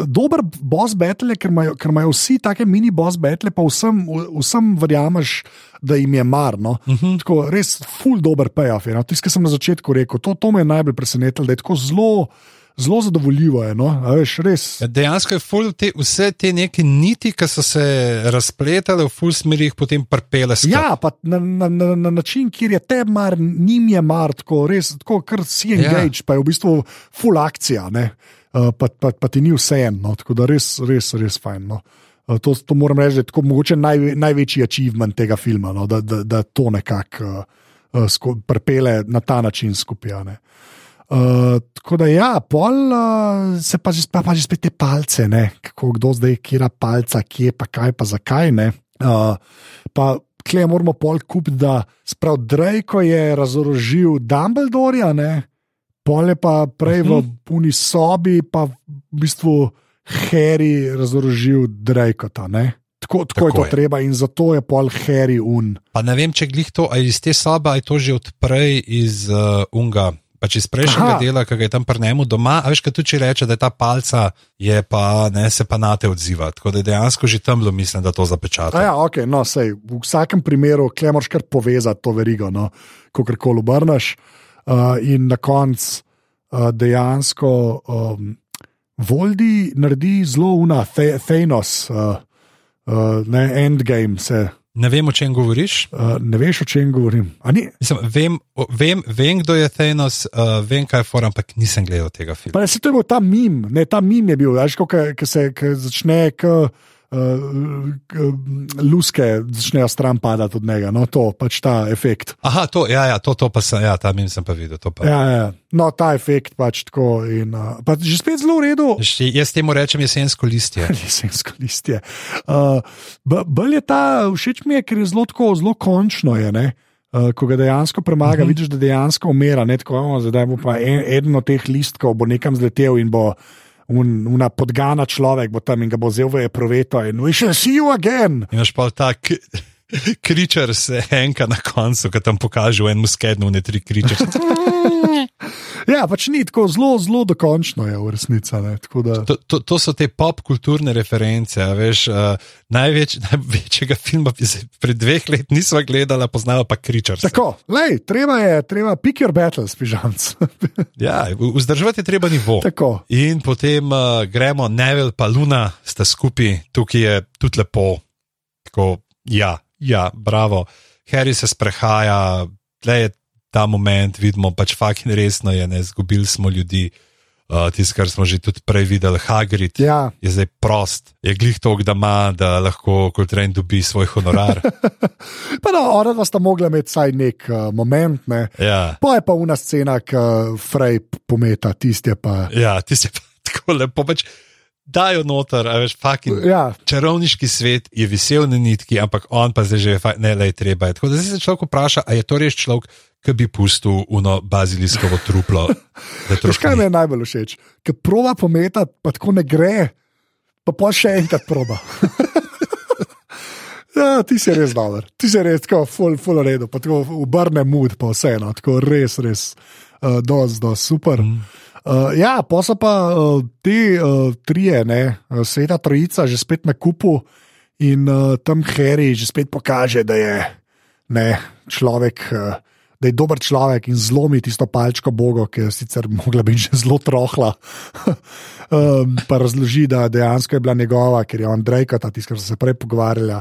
dober boss battle ker imajo, ker imajo vsi take mini boss battle, pa vsem, vsem verjameš, da jim je mar. No. Uh -huh. Tako, res full dober payoff. No. Tisto, kar sem na začetku rekel, to, to me je najbolj presenetilo, da je tako zelo. Zelo zadovoljivo je, no? A veš, res. Ja, Dejansko je ful te, vse te neke niti, ki so se razpletale v ful smerih, potem prpele skupaj. Ja, pa na, na, na, na način, kjer je te mar, njim je mar, tako res, tako kar si Ja. engage, pa je v bistvu full akcija, ne? Uh, pa, pa, pa ti ni vse eno, tako da res, res, res fajn. No? Uh, to, to moram reči, da je tako mogoče naj, največji achievement tega filma, no? da, da, da to nekako uh, uh, sko- prpele na ta način skupaj. ne. Uh, tako da, ja, pol uh, se pa že, pa, pa že spet te palce, ne? kako kdo zdaj, kera palca, kje pa kaj, pa zakaj. ne. Uh, pa kle moramo pol kupiti, da sprav Drejko je razorožil Dumbledorja, ne? pol je pa prej v Mhm. puni sobi, pa v bistvu Harry razorožil Drakota. Tako, tako, tako je to je. treba in zato je pol Harry un. Pa ne vem, če glih to, ali iz te sobe, ali to že odprej iz uh, Unga. Pač iz prejšnjega Aha. dela, ki ga je tam prnemo doma, a veš, kaj tu če reče, da je ta palca, je pa ne se pa na te odziva. Tako da je dejansko že tam bilo, mislim, da to zapečati. Ja, ok, no, sej, v vsakem primeru, kje moraš kar povezati to verigo, no, ko kar koli obrneš. Uh, in na koncu uh, dejansko um, Voldi naredi zelo una, Thanos. Uh, uh, ne, endgame se. Ne vem, o čem govoriš. Uh, ne veš, o čem govorim. Mislim, vem, o, vem, vem, kdo je Thanos, uh, vem, kaj je for, ampak nisem gledal tega filma. Pa, se, to je bil ta mim, ne, ta mim je bil, veš, ko se začne. K, uh, luske začnejo stran padati od njega, no, to pač ta efekt. Aha, to, ja, ja, to, to pa sem, ja, tam sem pa videl. Ja, ja, no, ta efekt pač tako. In, uh, pa že spet zelo v redu. Še, jaz temu rečem jesensko listje. jesensko listje. Uh, Bolj je ta, všeč mi je, ker je zelo, tako, zelo končno. Je, Uh, ko ga dejansko premaga, uh mhm. -huh. vidiš, da dejansko umira. Ne, tako, zdaj bo pa en, eden od teh listkov nekam zletel in bo un, una podgana človek bo tam in ga bo vzel v proveto in we shall see you again. Imaš pa tak. Kričer se enka na koncu, ki tam kaže v enem skednu, ne tri kričer. ja, pač ni tako zelo, zelo dokončno je v resnici. To, to, to so te pop-kulturne reference. Veš, uh, največ, največjega filma pred dveh leti nismo gledali, poznamo pa kričer. Tako, lej, treba je, treba pick your battles, pižamc. ja, vzdrževati je treba nivo. Tako. In potem uh, gremo, Neville pa Luna sta skupaj, tukaj je tudi lepo. Tako, ja, ja, bravo. Harry se sprehaja, tle je ta moment, vidimo pač fucking resno je, ne zgubili smo ljudi. Uh, Tisto, kar smo že tudi prej videli, Hagrid ja. je zdaj prost, je glih to, da ima, da lahko kot rejen dobi svoj honorar. pa no, ona dva sta mogla imeti vsaj nek uh, moment, ne. Ja. Pa je pa una scena, ki uh, Frej pometa, tiste pa. Ja, tiste pa tako lepo. Pač, dajo noter, a veš, fucking. Ja. Čarovniški svet je visel na nitki, ampak on pa zdaj že ne le treba. Tako da se človek vpraša, ali je to res človek, ki bi pustil uno baziliskovo truplo. Veš, kaj mi je najbolj všeč? Ker prova pometati, pa tako ne gre, pa pa še enkrat proba. Ja, ti si res dober, ti si res tako, full, full redo, pa tako obrne mood, pa vseeno, tako res, res, uh, dosti, dosti super. Mm. Uh, ja, pa so pa uh, te uh, trije, ne, sveta trojica, že spet na kupu in uh, tam Harry že spet pokaže, da je ne, človek. Uh, Da je dober človek in zlomi tisto palčko Boga, ki je sicer mogla biti že zelo trohla. um, pa razloži, da dejansko je bila njegova, ker je on Drake, ta tiskar so se prej pogovarjali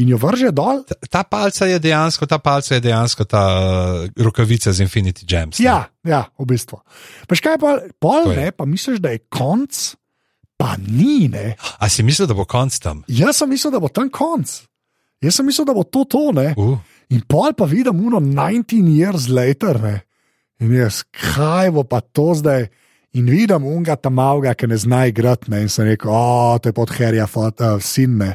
in jo vrže dol. Ta, ta palca je dejansko ta, palca je dejansko ta uh, rokavica z Infinity Gems. Ja, ja, v bistvu. Pa še kaj pa, pol, ne, pa misliš, da je konc, pa ni. Ne. A si mislil, da bo konc tam? Jaz sem mislil, da bo tam konc. Jaz sem mislil, da bo to to. Uh. In pol pa vidim, uno, 19 years later, ne. in jaz, kaj bo pa to zdaj. In vidim unga tam avga, ki ne zna igrati, in sem rekel, o, to je pod herja, uh, sin ne.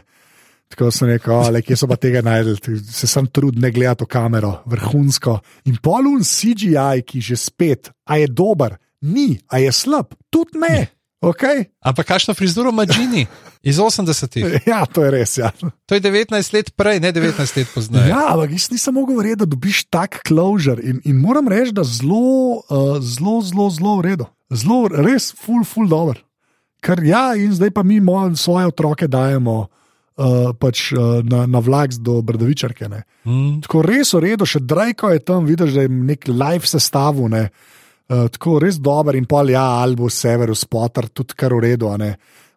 Tako sem rekel, le, kje so pa tega najdel, se sem trudil ne gledati v kamero, vrhunsko. In polun CGI, ki že spet, a je dober, ni, a je slab, tudi ne. Okay. Ampak kakšno frizuro ima Džini iz 80-ih? Ja, to je res. Ja. To je 19 let prej, ne 19 let pozneje. Ja, ampak jaz nisem mogel verjeti, da dobiš tak closure. In, in moram reči, da zelo, uh, zelo, zelo, zelo v redu. Zelo, res, full, full dobro. Ker ja, in zdaj pa mi svoje otroke dajemo uh, pač, uh, na, na vlak do Brdovičarke. Mm. Tako res v redu, še Drajko je tam, vidiš, da je nek live sestavu. Ne? Uh, tako res dober in pol, ja, Albus, Severus, Potter, tudi kar v redu, ne.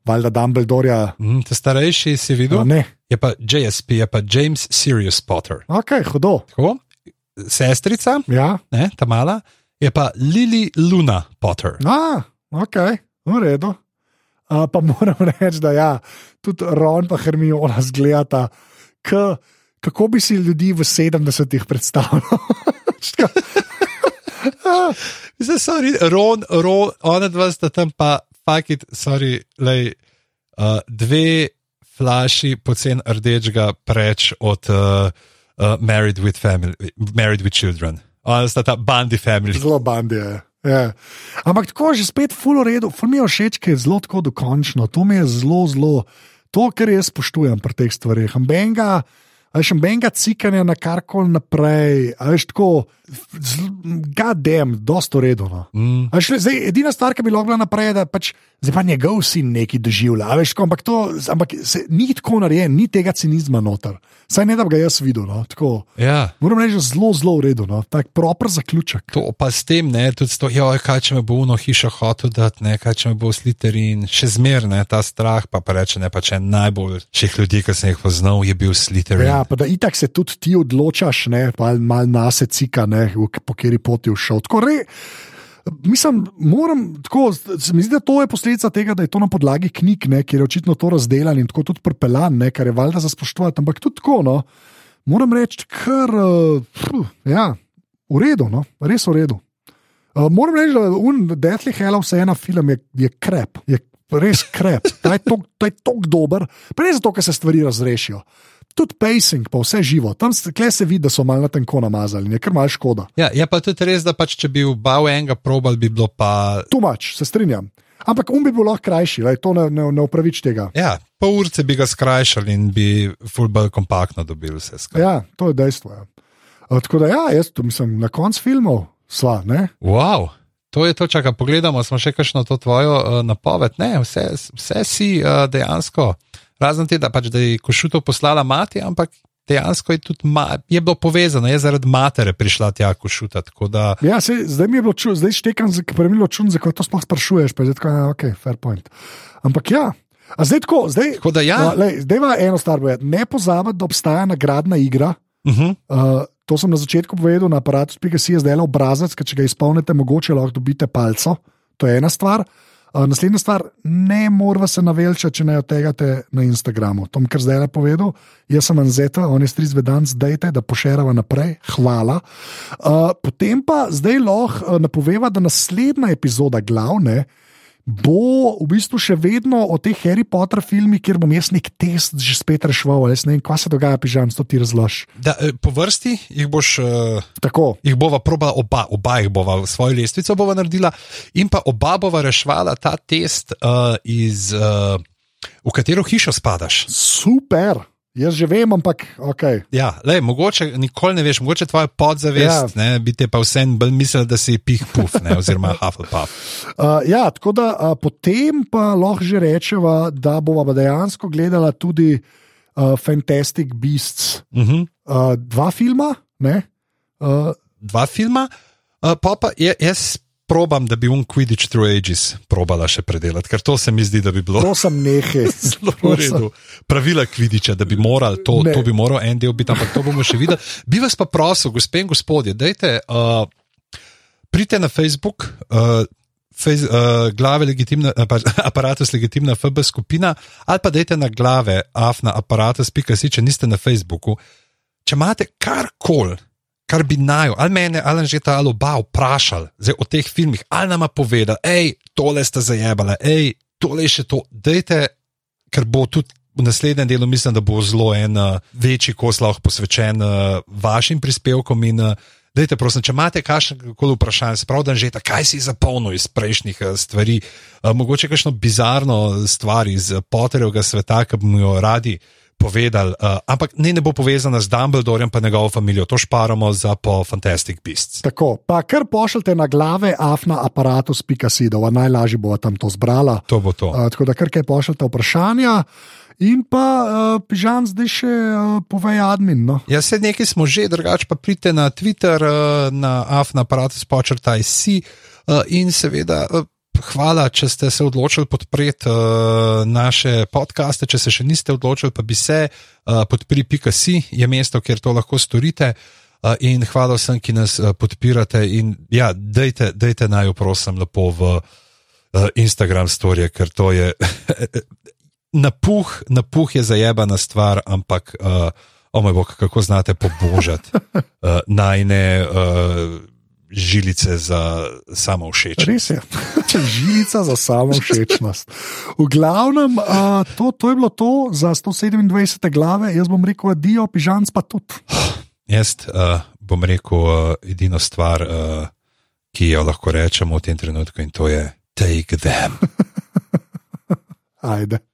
Valjda Dumbledore. Mm, te starejši si videl? Uh, ne. Je pa JSP, je pa James Sirius Potter. Ok, hudo. Tako? Sestrica, ja. ne, ta mala, je pa Lily Luna Potter. Ah, ok, v redu. Uh, pa moram reči, da ja, tudi Ron in Hermiona zgledata, kako bi si ljudi v 70-ih predstavljal. Zdaj, sorry, Ron, Ron, ona dva sta tam pa, fuck it, sorry, lej, uh, dve flaši pocen rdečega preč od uh, uh, married, with family, married with Children. Ona sta ta bandi family. Zelo bandi je. Ja. Ampak tako že spet full redo, ful mi je všeč, ker je zelo tako dokončno. To mi je zelo, zelo, to, kar jaz spoštujem pri teh stvareh. Ambenga, veš, ambenga cikanja na karkoli naprej, a veš tako, gadem, dosto redo. No. Mm. Zdaj, edina stvar, ki bi lahko bila naprej, je, da pač, zdaj pa njegov sin nekaj doživlja. Veš, tako, ampak to, ampak se, ni tako narejen, ni tega cinizma noter. Saj ne da bi ga jaz videl. No, tako. Ja. Moram reči, je zelo, zelo uredu, no, tak proper zaključek. To pa s tem, ne, tudi to, joj, kaj če me bo uno hišo hotel dati, ne, kaj če me bo sliterin, še zmerno ta strah, pa, pa reče, ne, pa če najboljših ljudi, ki sem jih poznal, je bil sliterin. Ja, pa da itak se tudi ti odločaš, ne, pa mal nase cika, ne, v, po kateri poti je šel. Tako re, mislim, moram, tako, se mi zdi, da to je posledica tega, da je to na podlagi knjig, ne, kjer je očitno to razdeljen in tako tudi prepeljan, ne, kar je valjda za spoštovati, ampak tudi tako, no, moram reči, kar, uh, ja, v redu, no, res v redu. Uh, moram reči, da un Deathly Hallows je ena film, je, je krep, je res krep, ta je tako dober, pa ne zato, ker se stvari razrešijo. Tudi pacing, pa vse živo. Tam se, se vidi, da so malo tenko namazali, nekaj malo škoda. Ja, je pa tudi res, da pač, če bi oba enega probal, bi bilo pa. Tumač, se strinjam. Ampak um bi bil lahko krajši, lej, to ne, ne, ne upravič tega. Ja, pol urce bi ga skrajšali in bi fulbol kompaktno dobili vse skupaj. Ja, to je dejstvo. Ja. A, tako da, ja, jaz tu mislim, na koncu filmov sva, ne? Wow. To je to, čakaj, pogledamo, smo še kakšno to tvojo uh, napoved. Ne, vse, vse si uh, dejansko, razen tega, pač, da je košuto poslala mati, ampak dejansko je tudi ma, je bilo povezano, je zaradi matere prišla tja košuta. Da, Ja, sej, zdaj mi je bilo čudno, zdaj štekam, premilo čudno, zakaj to sploh sprašuješ. Pa je tako, ok, fair point. Ampak ja. A zdaj tako, zdaj, tako da ja, no, lej, zdaj ima eno stvar, povedati. ne pozabiti, da obstaja nagradna igra. uh -huh. Uh, to sem na začetku povedal, na aparatu Spika.si je zdaj le obrazec, ker če ga izpolnite, mogoče lahko dobite palco. To je ena stvar. Uh, naslednja stvar, ne morate se navelčati, če ne otegate na Instagramu. To, kar zdaj le povedal, jaz sem Anzeta, on je stric vedanc, dajte, da pošerava naprej, hvala. Uh, potem pa zdaj lahko uh, napoveva, da naslednja epizoda glavne. Bo v bistvu še vedno o teh Harry Potter filmih, kjer bom jaz nek test že spet reševal. Jaz ne vem, kaj se dogaja, pižam, to ti razložiš. da, eh, po vrsti jih boš. Uh, Tako. Jih bova probala, oba, oba jih bova, svojo lestvico bova naredila, in pa oba bova rešvala ta test, uh, iz, uh, v katero hišo spadaš. Super, jaz že vem, ampak ok. Ja, lej, mogoče nikoli ne veš, mogoče tvoja podzavest, ja. ne, bi te pa vsem bolj mislil, da si pih puf, ne, oziroma Hufflepuff. Uh, ja, tako da uh, potem pa lahko že rečeva, da bova dejansko gledala tudi uh, Fantastic Beasts, Uh -huh. uh, dva filma. Ne? Uh, Dva filma, uh, pa pa je, jaz probam, da bi un Quidditch Through Ages probala še predelati, ker to se mi zdi, da bi bilo. prosim, nehaj. Zelo v redu. Pravila kvidiča, da bi morali to, Ne. to bi moral en del biti, ampak to bomo še videli. Bi vas pa prosil, gospe in gospodje, dajte, uh, pridite na Facebook. Uh, Fejz, uh, glave legitimna, pa, aparatus legitimna FB skupina, ali pa dajte na glave afna aparatus.si, če niste na Facebooku. Če imate karkoli, kar bi naj, ali mene, ali že ta ali oba vprašali o teh filmih, ali nama povedali, hej, tole ste zajebali, hej, tole še to, dajte, ker bo tudi v naslednjem delu, mislim, da bo zelo en uh, večji kos lahko posvečen uh, vašim prispevkom. In, uh, dajte, prosim, če imate kakšno vprašanje, se pravi, da že ta, kaj si zapolnil iz prejšnjih uh, stvari, uh, mogoče kakšno bizarno stvar iz uh, Potterjevega sveta, ki bi mu jo radi. Povedali, uh, ampak ne, ne bo povezana z Dumbledorjem, pa njegovo družino, to šparamo za po Fantastic Beasts. Tako, pa kar pošljite na glave afna aparatus.si, da bo najlažje bo tam to zbrala. To bo to. Uh, tako da kar kaj pošljete vprašanja. In pa uh, pižam zdaj še uh, povej admin. No. Ja, se nekaj smo že, drugače pa pridite na Twitter, eh, na afnaaparatus počrtaj si eh, in seveda. eh, Hvala, če ste se odločili podpreti uh, naše podcaste. Če se še niste odločili, pa bi se uh, podprli.si, je mesto, kjer to lahko storite. Uh, in hvala vsem, ki nas uh, podpirate. In ja, dejte, dejte naj prosim lepo v uh, Instagram storje, ker to je napuh, napuh je zajebana stvar, ampak. Uh, O moj bog, kako znate pobožati uh, najne uh, žilice za samo všeč. Res je, žilica za samo všečnost. V glavnem, uh, to, to je bilo to za 127. glave, jaz bom rekel, adijo, pižam pa tudi. Jaz uh, bom rekel uh, edino stvar, uh, ki jo lahko rečemo v tem trenutku, in to je take them. Ajde.